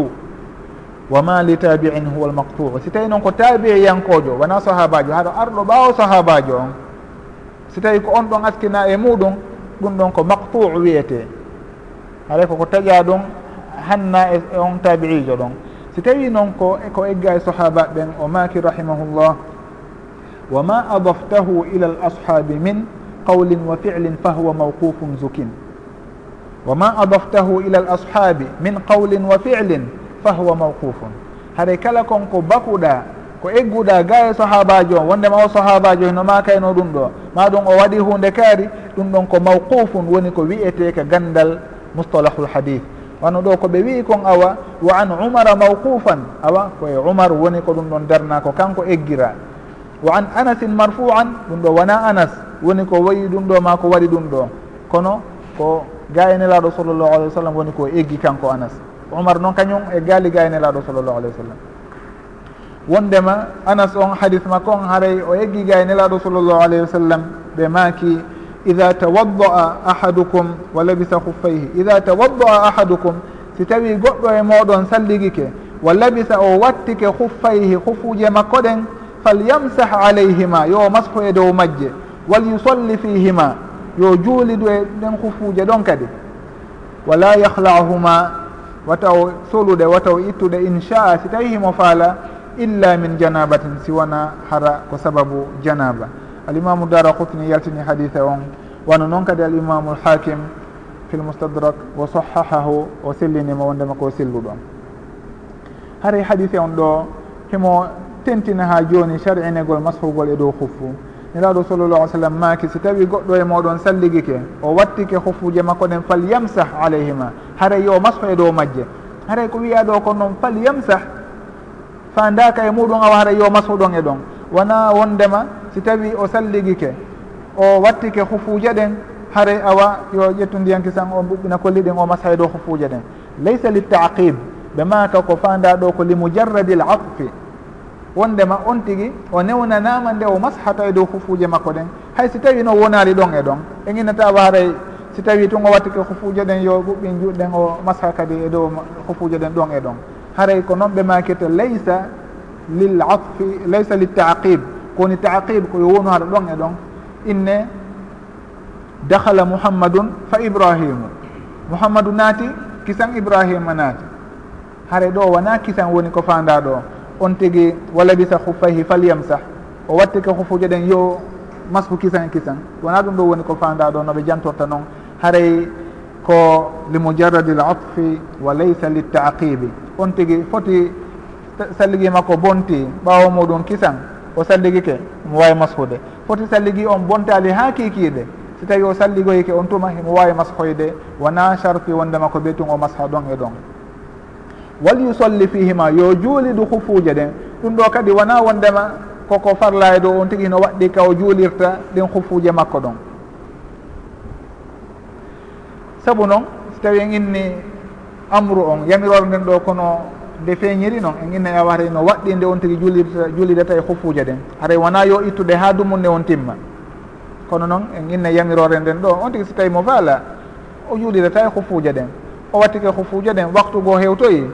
وما لتابع هو المقطوع. ستاينو كو تابع ينكوجو. وأنا صحاباجو. هذا ارلو باو صحاباجو. si tawi ko on ɗon askina e muɗum ɗum ɗon ko maqtuu wiyete. Haɗa koko taƴa ɗum hanna e on tabi'ijo ɗon. Si tawi noon ko ko egga e sahaba ɓen o maki rahimahullah wa ma adaftahu ila al ashabi min qawlin wa ficlin fahuwa mawqufun zukin. Wa ma adaftahu ila al ashabi min qawlin wa ficlin fahuwa mawqufun haɗa kala kon ko bakuɗa ko egguɗa ga e sahabajo on wondema o sahabajo hino makayno ɗum ɗo? Ma ɗum o waɗi hunde kaari ɗum ɗon ko mawqufun woni ko wiyete ka gandal mustalahul hadith. Wano ɗo koɓe wi kon awa wa an umara mawqufan? Awa koye umar woni ko ɗum ɗon darna ko kanko eggira. Wa an anasin marfuan? Ɗum ɗo wona anas woni ko wayi ɗum ɗo ma ko waɗi ɗum ɗo. Kono ko gayenelaɗo sallllahu alih wa sallam woni ko eggi kanko anas. Umar noon kañum e gaali ga enelaɗo sallllahu alih wa sallam. wondema anas on hadis makko on haray o yeggiga e nelaɗo sallllahu alayhi wa sallam ɓe maaki ida tawaddaa ahadukum wa labisa huffayhi ida tawaddaa ahadukum si tawi goɗɗo e moɗon salligike wa labisa o wattike huffayhi hufuje makko ɗen falyamsah alayhima yo mashu e dow majje walyusolli fihima yo juulidu e ɗen hufuje ɗon kadi. Wala yahlahuma wataw soluɗe wataw ittuɗe inchaa si tawi himo faala illa min janabatin siwana hara ko sababu janaba. Alimamu dara kutni yaltini haditha on wano noon kadi alimamu lhakim fi lmustadrak wo sahahahu o sellinima wondema ko silluɗon. Haray hadithe on ɗo himo tentina ha joni sar'inegol mashugol e dow huffu niraɗo sallallah alih sallam maki si tawi goɗɗo e moɗon salligike o wattike huffuje makko ɗen fal yamsah alayhima. Haray yo mashu e dow majje. Haray ko wiya ɗo ko noon fal yamsah fandaka e muɗum awa hara yo mashuɗon e ɗon. Wona wondema si tawi o salligike o wattike hufuje ɗen haray awa yo ƴettu ndiyanki san o ɓuɓɓina kolli ɗen o masha e dow hufuje ɗen. Laysa littaqib ɓe maka ko fanda ɗo ko li mujarradi l atfi wondema on tigui o newnanama nde o mashata e dow hufuje makko ɗen. Hay si tawi no wonali ɗon e ɗon e guinata waray si tawi tun o wattike hufuje ɗen yo ɓuɓɓin juɗɗen o masha kadi e dow hufuje ɗen ɗon e ɗon. haray ko noon ɓe makete laysa lil atfi laysa liltaqib kowoni taqib koyo wonu haɗa ɗon e ɗon. Inne dahala mouhammadun fa ibrahimu. Mouhammadou naati kisan ibrahima naati. Haray ɗo wona kisan woni ko fanda ɗo. On tigi walabisa huffayhi falyamsah. O watti ko hufuje ɗen yo masku kisan e kisan. Wona ɗum ɗo woni ko fanda ɗo noɓe jantorta noon. Haray ko li mujarradi l atfi wa laysa liltaqibi on tigi foti salligi makko bonti ɓawo muɗum kisan o salligike mo wawi mashude. Foti salligi on bontali ha kikiɗe si tawi o salligoyke on tuma himo wawi mashoyde wona charfi wondema ko ɓeytun o masha ɗon e ɗon. Wal yusolli fihima yo juulidu hufuje ɗen ɗum ɗo kadi wona wondema koko farla e dow on tigi no waɗɗi ka o juulirta ɗin hufuje makko ɗon. Saabu noon so tawi en inni amru on yamirore nden ɗo kono nde feeñiri noon en inna e awa yawata no waɗɗi nde on tigi juulirta juulidata e hofuuje ɗen haray wona yo ittude ha dumunne on timma. Kono noon en inna yamirore nden ɗo on tigi so tawi mo faala o juulidata e hofuuje ɗen o wattike ke ɗen waktu goo hewtoyi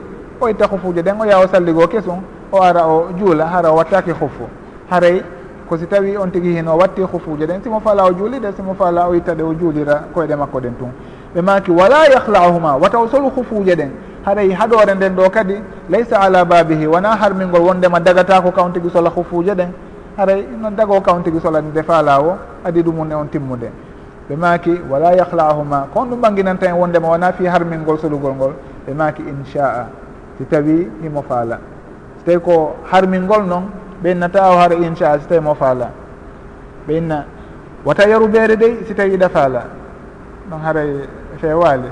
o itta hofuuje ɗen o yawa salligoo kesum o ara o juula hara o wattaki hofu haray ko si tawi on tigi hino watti hofuuje ɗen simo faala o juulide simo faala o itta ɗe o juulira koyɗe makko ɗen tun. ɓe maki wala yahlahuma wataw solu hufuje ɗen? Haray haɗore nden ɗo kadi laysa ala babihi wona harmingol wondema dagatako kawn tigui sola hufuje ɗen? Haray no dago kawn tigui sola nde faalawo adi ɗumum on timmude. Ɓe maki wala yahlahuma kon ɗum ɓanginanta en wondema wona fi harmingol solugol ngol? Ɓe maki inchaa si tawi himo faala. So tawi ko harmingol noon ɓe innata o hara inchaa si tawi mo faala. Ɓe inna wata yaru beere dey si tawi iɗa faala. Ɗon haray fewali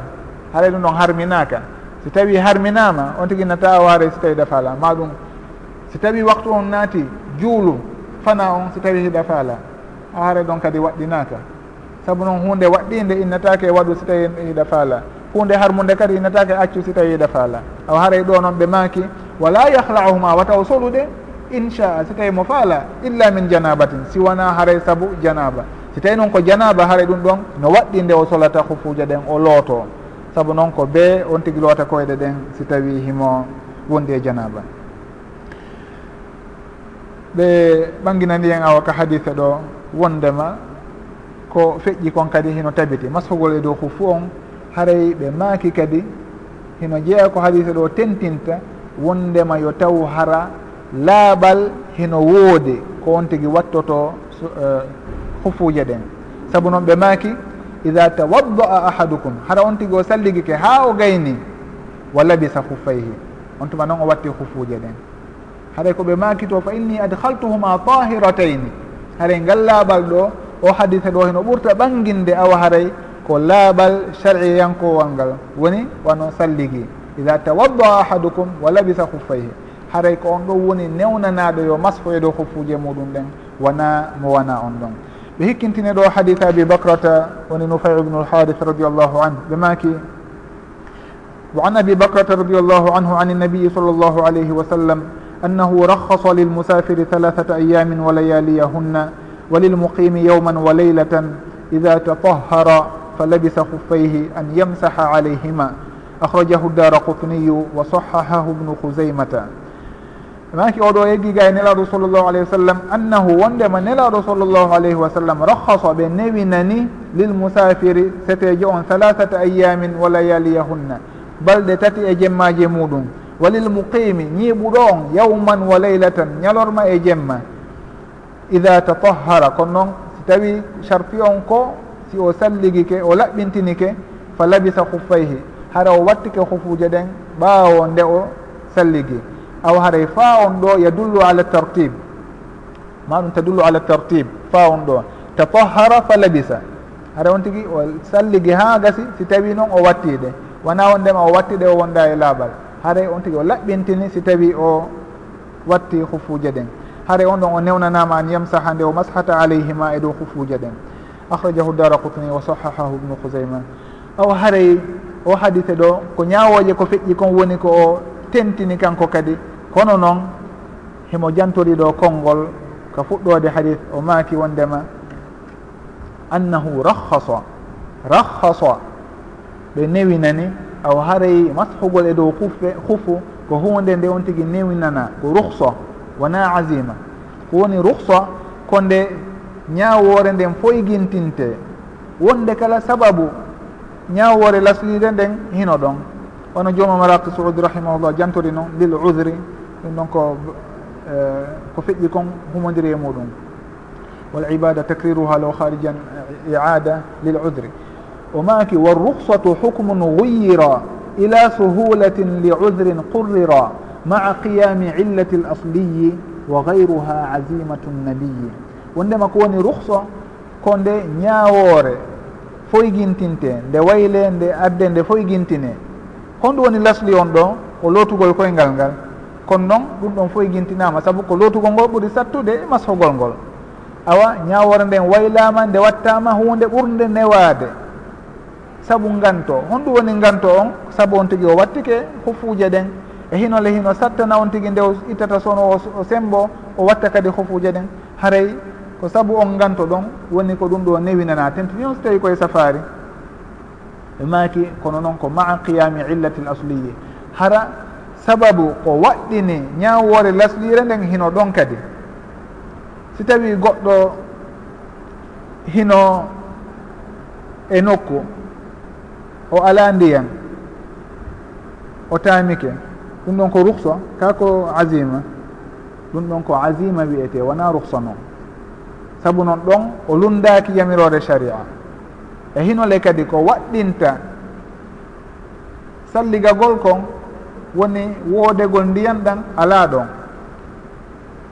haray ɗum ɗon harminaka si tawi harminama on tigui nata waare si tawi dafala ma ɗum si tawi waktu on naati juulu fana on si tawi hiɗa faala a haare ɗon kadi waɗɗinaka saabu noon hunde waɗɗinde innatake e waɗu si tawi hiɗa e faala hunde harmude kadi innatake accu si tawi hiɗa e faala aw haray ɗo noon ɓe maaki wala yahlauhuma wataw solude? Inchaa si tawi mo faala illa min janabatin siwana haray saabu janaba si tawi noon ko janaba haara ɗum ɗon no waɗɗi nde o solata hufuja ɗen o looto. Saabu noon ko be on tigui loota koyɗe ɗen si tawi himo wondi e janaba. Ɓe ɓanginani en awa ka hadise ɗo wondema ko feƴƴi kon kadi hino tabiti. Masfugol e dow hufu on haray ɓe maaki kadi hino jeeya ko hadise ɗo tentinta wondema yo taw hara laaɓal hino woodi ko on tigui wattoto eh, hufuje ɗen saabu noon ɓe maaki ida tawadda'a ahadukum hara on tigi o salligike ha o gayni wa labisa hufayhi on tuma noon o watti hufuje ɗen haray koɓe maaki to fa inni adhaltuhuma tahiratayni. Haray ngal laaɓal ɗo o hadise ɗo heno ɓurta ɓanginde awa haray ko laaɓal shar'iyankowal ngal. Woni wano salligi. Ida tawadda ahadukum wa labisa huffayhi haray ko on ɗo woni newnanaɗo yo masfo e dow hufuje muɗum ɗen wona mo wona on ɗon. ɓe hikkintine ɗo hadith abi bacrata woni nufay ibnu lharith radiallahu anh ɓe maki وعن أبي بكرة رضي الله عنه عن النبي صلى الله عليه وسلم أنه رخص للمسافر ثلاثة أيام ولياليهن وللمقيم يوما وليلة إذا تطهر فلبس خفيه أن يمسح عليهما أخرجه الدار قطني وصححه ابن خزيمة maki oɗo heeɓi ga e nelaɗo sallllahu alayhi wa sallam annahu wondema nelaɗo sallllahu alayhi wa sallam rahasa ɓe newinani lil setejo on halathata ayamin wa layaliyahunna balɗe tati e jemmaji muɗum. Walil muqimi ñiiɓuɗo on yawman wa leylatan ñalorma e jemma. Ida tatahara kono noon si tawi charpi on ko si o salligike o laɓɓintinike fa labisa huffayhi hara o wattike hufuje ɗen ɓaawo nde o salligi. aw haray e fa on ɗo yadullu ala tartib. Maɗum tadullu ala tartib fa on ɗo. Tatahara fa labisa. Hara on tigui o salligi ha gasi si tawi noon o wattiɗe wona on ndema o wattiɗe o wonda e laaɓal haray on tigui o laɓɓintini si tawi o watti hufuje ɗen. Haray on ɗon o newnanama an yamsaha nde o mashata alayhima e dow hufuje ɗen. Akhrajahu dara kutni wa sahahahu ibnu khousayma aw haray e, o hadise ɗo ko ñawoje ko feƴƴi kon woni ko o tentini kanko kadi. kono noon himo jantori ɗo konngol ko fuɗɗode hadis o maaki wondema annahu rahasa rahasa ɓe newinani aw haray mashugol e dow hufe hufu ko hunde nde on tigi newinana ko ruhsa wona azima. Ko woni ruhsa ko nde ñawore nden foygintinte wonde kala sababu ñawore laslide nden hino ɗon. Wono joomam raki saudi rahimahullah jantori noon lil udri ɗum ɗon ko e, ko feƴƴi kon humodiri e muɗum. Wal ibada takriruha law harijan e, iada lil udri. O maki wa walruhsatu hukmun guyira ila suhulatin li udrin qurrira maa qiyami illati l asliyi wa gayruha azimatu nnabiyi wondema ko woni ruhsa ko nde ñawoore foygintinte nde wayle nde adde nde foygintine honɗum woni lasli on ɗo o lootugol e koyngal ngal. kono noon ɗum ɗon fof e guintinama saabu ko lootugol ngol ɓuuri sattude e mashogol ngol. Awa ñawore nden waylama nde wattama hunde ɓurde newade saabu nganto honɗum woni nganto on saabu on tigui o wattike hofuje ɗen e hinole hino sattana on tigui nde o ittata sono o sembo o watta kadi hofuje ɗen haray ko saabu on nganto ɗon woni ko ɗum ɗo newinana tentini on so tawi koye safari ɓe maki kono noon ko maa qiyami illati l asliye hara sababu ko waɗɗini ñawore lasɗire nden hino ɗon kadi. Si tawi goɗɗo hino e nokku o ala ndiyan o taamike ɗum ɗon ko ruksa ka ko asima ɗum ɗon ko asima wiyete wona ruksa noon saabu noon ɗon o lundaki yamirore sharia. E hinole kadi ko waɗɗinta salligagol kon woni woodegol ndiyan ɗan ala ɗon.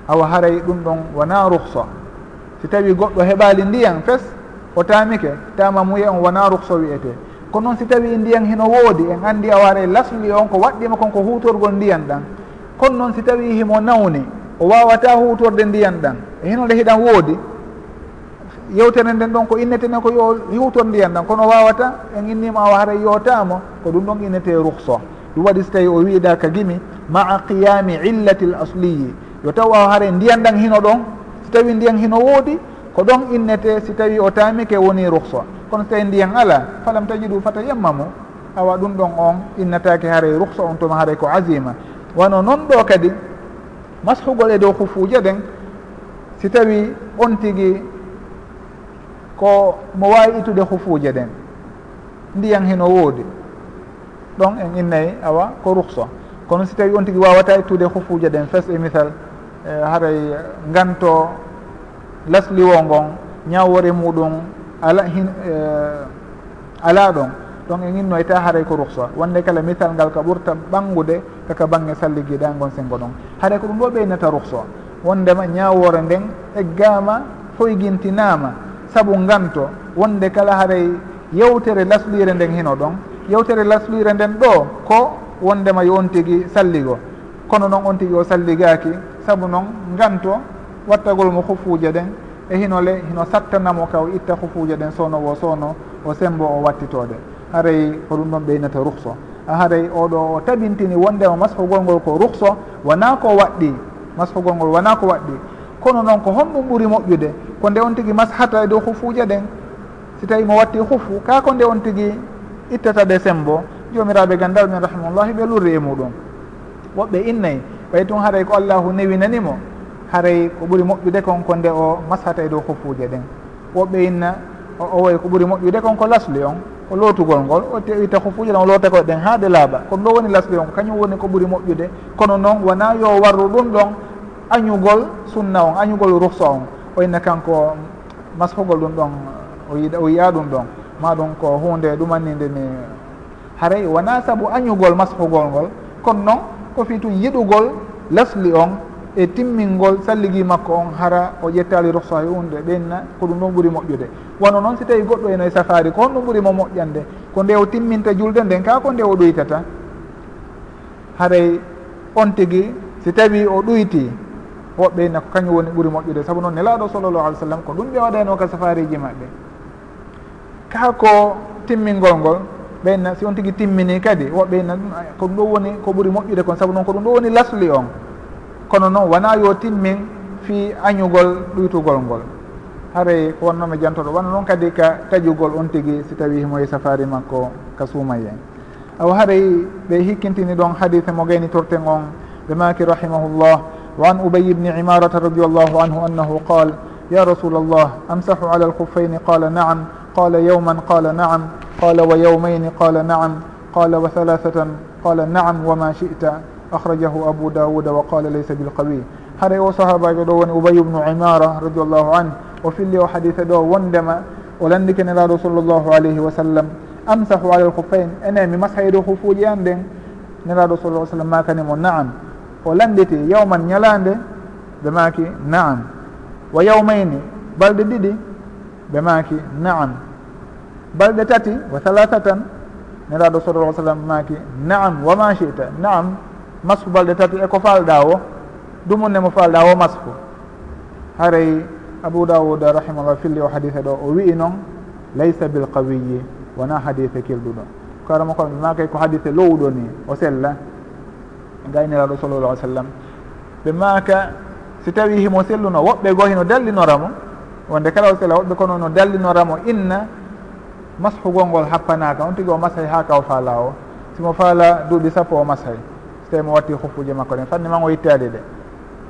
Awa haray ɗum ɗon wona ruhsa si tawi goɗɗo heɓali ndiyan fes o tamike tama muye on wona ruhsa wiyete ko noon si tawi ndiyan hino woodi en anndi awa haray lasli on ko waɗɗima kon ko hutorgol ndiyan ɗan. Kono noon si tawi himo nawni o wawata hutorde ndiyan ɗan. E hinode hiɗan woodi yewtere nden ɗon ko innetene ko yo hutorde ndiyan ɗan. Kono wawata en innima awa haray yotamo ko ɗum ɗon innete ruhsa ɗum waɗi so tawi o wiiɗa ka gimi maa qiyami illati l asliyi. Yo taw wawa haare ndiyan ɗan hino ɗon so tawi ndiyan hino woodi ko ɗon innete si tawi o tamike woni ruhsa kono so tawi ndiyan ala falam tajidu fatayammamu. Awa ɗum ɗon on innatake haare ruhsa on tuma haare ko asima wano noon ɗo kadi mashugol e dow hufuje ɗen si tawi on tigi ko mo wawi itude hufuje ɗen ndiyan hino woodi. ɗon en innayi awa ko ruhsa kono si tawi on tigui wawata e ittude hufuje ɗen fes e misal e haray ganto lasliwol ngon ñawore muɗum ala hin e, ala ɗon ɗon en innoyta haray ko ruhsa wonde kala misal ngal ka ɓurta ɓangude kaka banggue salligguiɗa gon sengo ɗon. Haray ko ɗum ɗo ɓeynata ruhsa wondema ñawore nden eggama foyguintinama saabu ganto wonde kala haray yewtere laslire nden hino ɗon yewtere laslire nden ɗo ko wondema yo on tigui salligo. Kono noon on tigui o salligaki saabu noon ganto wattagol mo hufuje ɗen e hinole hino sattanamo kaw itta hufuje ɗen sownowo sowno o sembo o wattitode haray ko ɗum ɗon ɓeynata ruhso a haray oɗo o tabintini wondema masfugol ngol ko ruhso wona ko waɗɗi masfugol ngol wona ko waɗɗi. Kono noon ko honɗum ɓuuri moƴƴude ko nde on tigui mashata e dow hufuje ɗen si tawi mo watti hufu ka ko nde on tigui ittata ɗe sembo jomiraɓe gandal min rahimahullahi ɓe lurri e muɗum. Woɓɓe innayi ɓay tun haray ko allahu newinanimo haray ko ɓuuri moƴƴude kon ko nde o mashata e dow hufuje ɗen. Woɓɓe inna o way ko ɓuuri moƴƴude kon ko lasli on o lootugol ngol o tewita hufuje ɗon o loota koye ɗen haa ɗe laaɓa. Kono ɗo woni lasli on ko kañum woni ko ɓuuri moƴƴude. Kono noon wona yo warru ɗum ɗon añugol sunna on añugol ruhsa on. O inna kanko mashugol ɗum ɗon o yiɗa o yiya ɗum ɗon. ma ɗum ko hunde ɗumanninde ni haray wona saabu añugol masahugol ngol kono noon ko fi tun yiɗugol lasli on e timmingol salligi makko on hara o ƴettali rohsahi e unde ɓenna ko ɗum ɗon ɓuuri moƴƴude. Wono noon si tawi goɗɗo eno e safari ko honɗum ɓuuri mo moƴƴande ko nde o timminta julde nden ka ko nde o ɗoytata haray on tigui si tawi o ɗoyti woɓɓe na ko kañum woni ɓuuri moƴƴude. Saabu noon nelaɗo sallllahu alih w sallam ko ɗum ɓe waɗano ka safariji maɓɓe. kala ko timmingol ngol ɓeyna si on tigui timmini kadi woɓɓeyna ɗum ko ɗum ɗo woni ko ɓuuri moƴƴude kon saabu noon ko ɗum ɗo woni lasli on. Kono noon wona yo timmin fi añugol ɗuytugol ngol. Haray ko wonnomi jantoɗo wona noon kadi ka taƴugol on tigui si tawi himo e safari makko ka suumayen aw haray ɓe hikkintini ɗon hadise mo gayni torten on ɓe maki rahimahullah wa an ubay bni imarata radiallahu anhu annahu qal ya rasul allah amsahu ala alkhuffaini qala naam. قال يوما قال نعم قال ويومين قال نعم قال وثلاثة قال نعم وما شئت. أخرجه أبو داود وقال ليس بالقوي هذا هو صحابة دون أبي بن عمارة رضي الله عنه. وفي اللي حديث دو وندما ولندك نرى صلى الله عليه وسلم. أمسح على الخفين. أنا مسح يدو خفوجي أندين نرى صلى الله عليه وسلم ما كان نعم. ولندتي يوما يلاند. بماكي نعم. ويومين. بل دي دي ɓe maaki naam. Balɗe tati wa halasa tan neraɗo sallallah sallam maaki naam wama chita naam. Masfu balɗe tati eko falɗa o ɗumunne mo falɗa o masfu. Haray abou dawoud rahimahullah filli o hadise ɗo o wi'i noon laysa bilqawiyi wona hadise kelɗuɗo karama koɓe makay ko hadise lowɗo ni o sella. Gayniraɗo sallallah sallam. Ɓe maaka si tawi himo selluno woɓɓe goo hino dallinoramo wonde kala o sela woɓɓe kono no dallinoramo inna mashugol ngol happanaka on tigui o masahy ha kaw faala o. Simo faala duuɓi sappo o masahy so tawi mo watti huffuje makko ɗen. Fanni man o yittali ɗe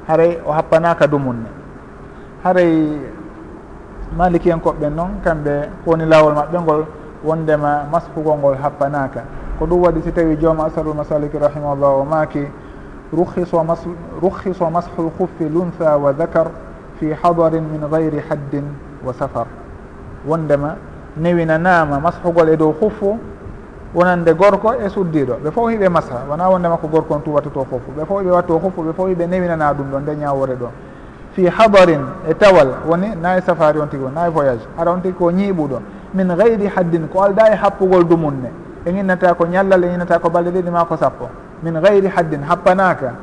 haray o happanaka dumunne haray maliki en koɓɓen noon kamɓe woni lawol maɓɓe ngol wondema mashugol ngol happanaka ko ɗum waɗi si tawi jooma asalul masaliki rahimahullah o maaki rukhiso mas rukhiso mashul huffi luntha wa dakar fi hadarin min gayri haddin wa safar. Wondema newinanama mashugol e dow huffu wonande gorko e suddiɗo ɓe fof hiɓe masa wona wondema ko gorko on tuwatoto huffu ɓe fof hiɓe watto huffu ɓe fof hiɓe newinana ɗum ɗo nde ñawore ɗo fi hadarin e tawal woni na e safari on tigi o na e voyage ara on tigi ko ñiiɓuɗo min gayri haddin ko alda e happugol dumunne. E ginnata ko ñallal e ginnata ko balɗe ɗiɗi ma ko sappo. Min gayri haddin happanaka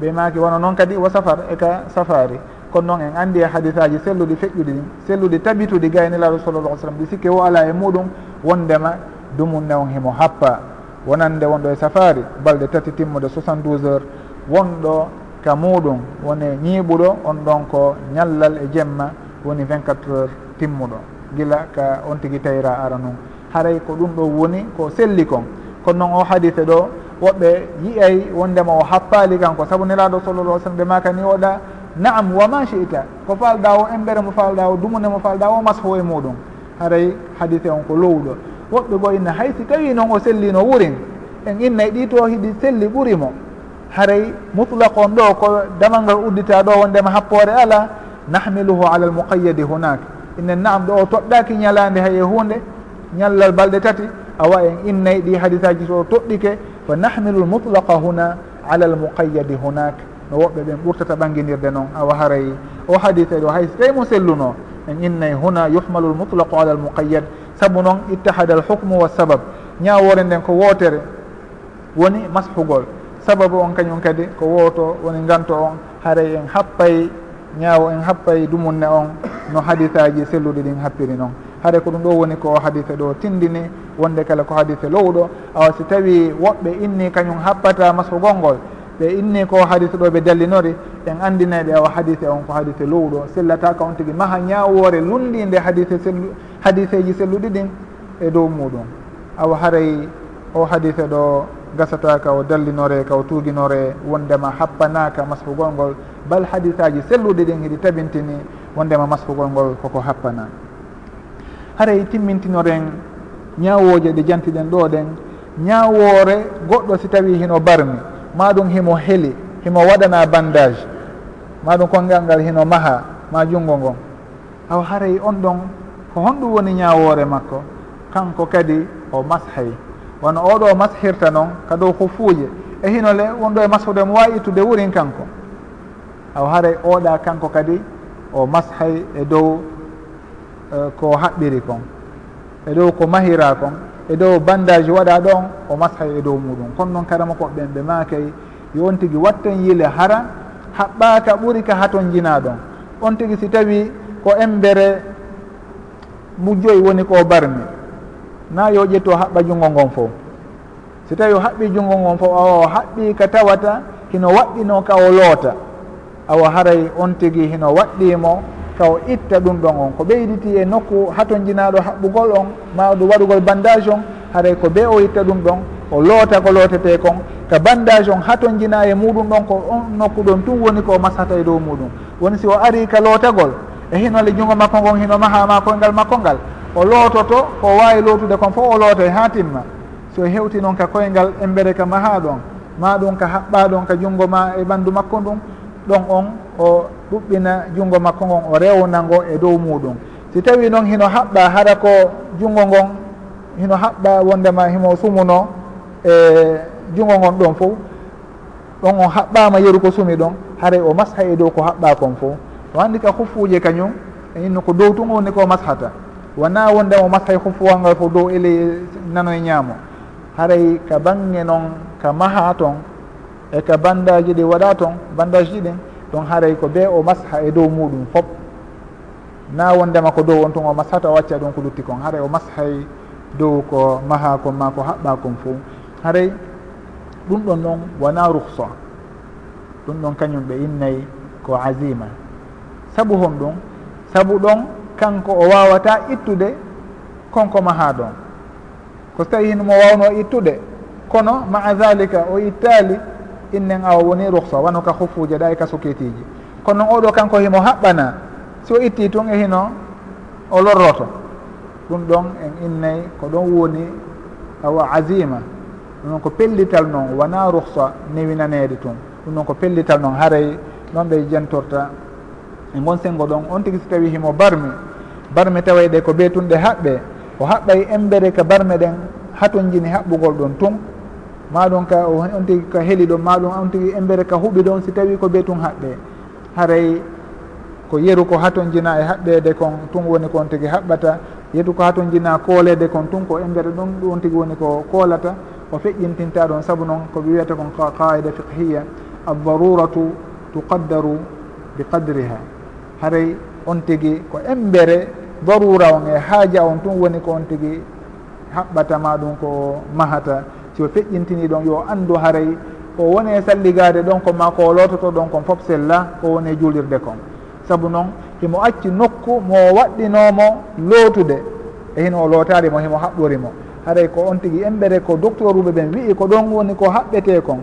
ɓe maki wono noon kadi wo safar e ka safari kono noon en anndi e hadisaji selluɗi feƴƴuɗi ɗin selluɗi tabituɗi gaynilaɗo sallallah sallam ɗi sikke wo ala e muɗum wondema dumunne on himo happa. Wonande wonɗo e safari balɗe tati timmude 72 heures. Wonɗo ka muɗum woni ñiiɓuɗo on ɗon ko ñallal e jemma woni 24 heures timmuɗo. Gila ka on tigui tayra ara noon haray ko ɗum ɗo woni ko selli kon. Kono noon o hadise ɗo woɓɓe yiyay wondema o happali kanko. Saabu nelaɗo sallallah sallam ɓe maka ni oɗa naam wa ma chita ko falɗa o embere mo falɗa o dumune mo falɗa o masho e muɗum. Haray hadise on ko lowɗo. Woɓɓe bo inna hay si tawi noon o sellino wurin en innayi e ɗi to hiɗi selli ɓurimo haray mutlaq on ɗo ko damal ngal uddita ɗo wondema happore ala nahmiluhu ala l muqayyadi hunaka. Inen naam ɗo o toɗɗaki ñalade hay e hunde ñallal balɗe tati awa en innayi e ɗi hadisaji to toɗɗike fa nahmilu l mutlaqa huna ala l muqayyadi hunaka. no woɓɓe ɓen ɓurtata ɓanginirde noon awa haray o hadise ɗo hay so tawi mo selluno? En innay huna yuhmalu l mutlaqu ala l muqayyad. Saabu noon ittahada al hukmu wa sabab. Ñawore nden ko wootere woni mashugol sababu on kañum kadi ko wooto woni nganto on. Haray en happay ñaawo en happay dumunne on. No haditaji selluɗi ɗin happiri noon haade ko ɗum ɗo woni ko hadise ɗo tindini wonde kala ko hadise lowɗo. Awa si tawi woɓɓe inni kañum happata masugol ngol ɓe inni ko hadise ɗo ɓe dallinori en andinaɓe awa hadise on ko hadise lowɗo sellataka on tigui maha ñawore lundinde hadise sellu hadiseji selluɗi ɗin e dow muɗum. Awa haray o hadise ɗo gasataka o dallinore ka o tuuginore wondema happanaka masfugol ngol bal hadiseaji selluɗi ɗin hiɗi tabintini wondema masfugol ngol koko happana. Haray timmintinoren ñawoje ɗe jantiɗen ɗo ɗen ñawore goɗɗo si tawi hino barmi. ma ɗum himo heli himo waɗana bandage ma ɗum kongal ngal hino maha ma junngo ngon. Aw haray on ɗon ko honɗum woni ñawore makko kanko kadi o mashay. Wono oɗo mashirta noon ka dow hufuuje e hinole wonɗo e mashude mo wawi ittude wurin kanko. Aw haray oɗa kanko kadi o mashay e dow uh, ko haɓɓiri kon. E dow ko mahira kon. e dow bandage waɗa ɗon o mashay e dow muɗum. Kono noon karama koɓɓen ɓe makay yon tigui watten yile hara haɓɓaka ɓuuri ka haton jina ɗon. On tigui si tawi ko embere mujjoyi woni ko barmi na yo ƴetto haɓɓa junngo ngon fof. Si tawi o haɓɓi junngo ngon fof awa o haɓɓi ka tawata hino waɗɗino ka o loota. Awa haray on tigui hino waɗɗimo ka o itta ɗum ɗon on. Ko ɓeyditi e nokku haton jinaɗo haɓɓugol on ma ɗum waɗugol bandage on haray ko be o itta ɗum ɗon o loota ko lootete kon. Ka bandage on haton jina e muɗum ɗon ko on nokku ɗon tun woni ko masata e dow muɗum. Woni si o ari ka lootagol e hinole junngo makko ngon hino mahama koyngal makko ngal o loototo ko wawi lootude kon fof o loota ha timma. So hewti noon ka koyngal embere ka maha ɗon ma ɗum ka haɓɓa ɗon ka junngo ma e ɓanndu makko ɗum ɗon on o ɗuɓɓina junngo makko ngon o rewnango e dow muɗum. Si tawi noon hino haɓɓa hara ko junngo ngon hino haɓɓa wondema himo sumuno e junngo ngon ɗon fof ɗon on haɓɓama yeru ko sumi ɗon haray o masha e dow ko haɓɓa kon fof o anndi ka huffuje kañum e inno ko dow tun woni ko mashata wona wonde o mashay e huffuwal ngal fof dow ele nano e ñaamo. Haray ka bange noon ka maha toon e ka bandaji ɗi waɗa toon bandage ji ɗin ɗon haaray ko be o masha e dow muɗum fof. Na wondema ko dow on tun o mashata o wacca ɗum ko lutti kon. Haray o mashay dow ko maha kon ma ko haɓɓa kon fo haray ɗum ɗon noon wona ruhsa ɗum ɗon kañum ɓe innayi ko azima. Sabu hon ɗum sabu ɗon kanko o wawata ittude konko maha ɗon. Ko so tawi hinmo wawno ittude kono maa dalika o ittali innen awa woni ruhsa wano ka hufuje ɗa e ka suketiji kono noon oɗo kanko himo haɓɓana si o itti tun e hino o lorroto. Ɗum ɗon en innay ko ɗon woni awa azima. Ɗum noon ko pellital noon wona ruhsa newinanede tun. Ɗum noon ko pellital noon haray ɗon ɓe jentorta. E gon sengo ɗon on tigui so tawi himo barmi barmi tawayi ɗe ko beetunɗe haɓɓe o haɓɓay embere ka barme ɗen haton jini haɓɓugol ɗon tun. maɗum ka on tigui ka heeli ɗon maɗum on tigui embere ka huuɓi ɗon si tawi ko be tun haɓɓe. Haray ko yeru ko haton jina e haɓɓede kon tun woni ko on tigui haɓɓata. Yeru ko haton jina koolede kon tun ko embere ɗon on tigui woni ko koolata. O feƴƴintinta ɗon saabu noon koɓe wiyata kon qaida fiqhiya aldaruratu tuqaddaru bi qadriha haray on tigui ko embere darura on e haaja on tun woni ko on tigui haɓɓata maɗum ko mahata. si o feƴƴintini ɗon yo anndu haray o woni e salligade ɗon ko ma ko lototo ɗon kon fof sella o woni e juulirde kon. Saabu noon himo acci nokku mo waɗɗinomo lootude e hino o lootarimo himo haɓɓorimo haray ko on tigui embere ko docteur uɓe ɓen wii ko ɗon woni ko haɓɓete kon.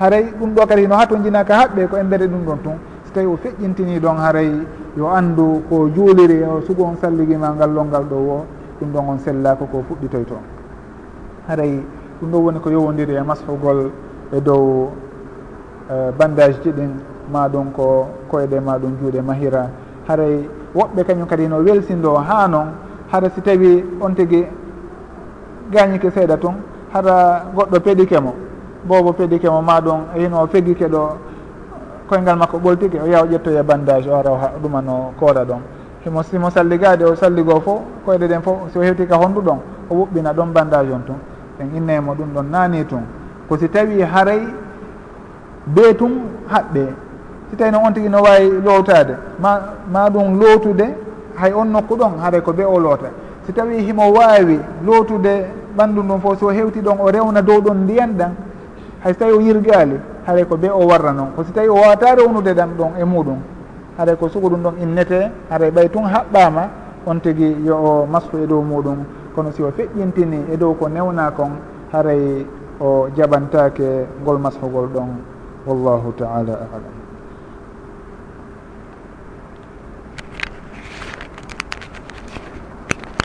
Haray ɗum ɗo kadi hino hatojina jinaka haɓɓe ko embere ɗum ɗon tun. So tawi o feƴƴintini ɗon haray yo andu ko juuliri o sugu on salligima ngallolngal ɗo wo ɗum ɗon on sellako ko fuɗɗitoy to haray ɗum ɗo woni ko yowodiri e mashugol e dow e bandage ji ɗin ma ɗum ko koyɗe ma ɗum juuɗe mahira. Haray woɓɓe kañum kadi no welsindo ha noon hara si tawi on tigui gañike seeɗa tun hara goɗɗo peɗike mo bobo peɗike mo ma ɗum hino fegike ɗo koyngal makko ɓoltike o yaha o ƴettoye bandage o ara o ɗumano koora ɗon. Himo simo salligade o salligo fo koyɗe ɗen fof so hewti ka honnduɗon o wuɓɓina ɗon bandage on tun. en innaymo ɗum ɗon naani tun. Ko si tawi haray be tun haɓɓe si tawi no on tigi no wawi lowtade ma ma ɗum lootude hay on nokku ɗon haray ko be o loota si tawi himo wawi lootude ɓanndu ɗum fof so hewti ɗon o rewna dow ɗon ndiyan ɗan hay so tawi o yirgali haray ko be o warra noon ko si tawi o wawata rewnude ɗan ɗon e muɗum haray ko sugu ɗum ɗon innete haray ɓay tun haɓɓama on tigui yo o masku e dow muɗum. kono si o feƴƴintini e dow ko newna kon haray o jaɓantake ngol mashugol ɗon wallahu taala alam.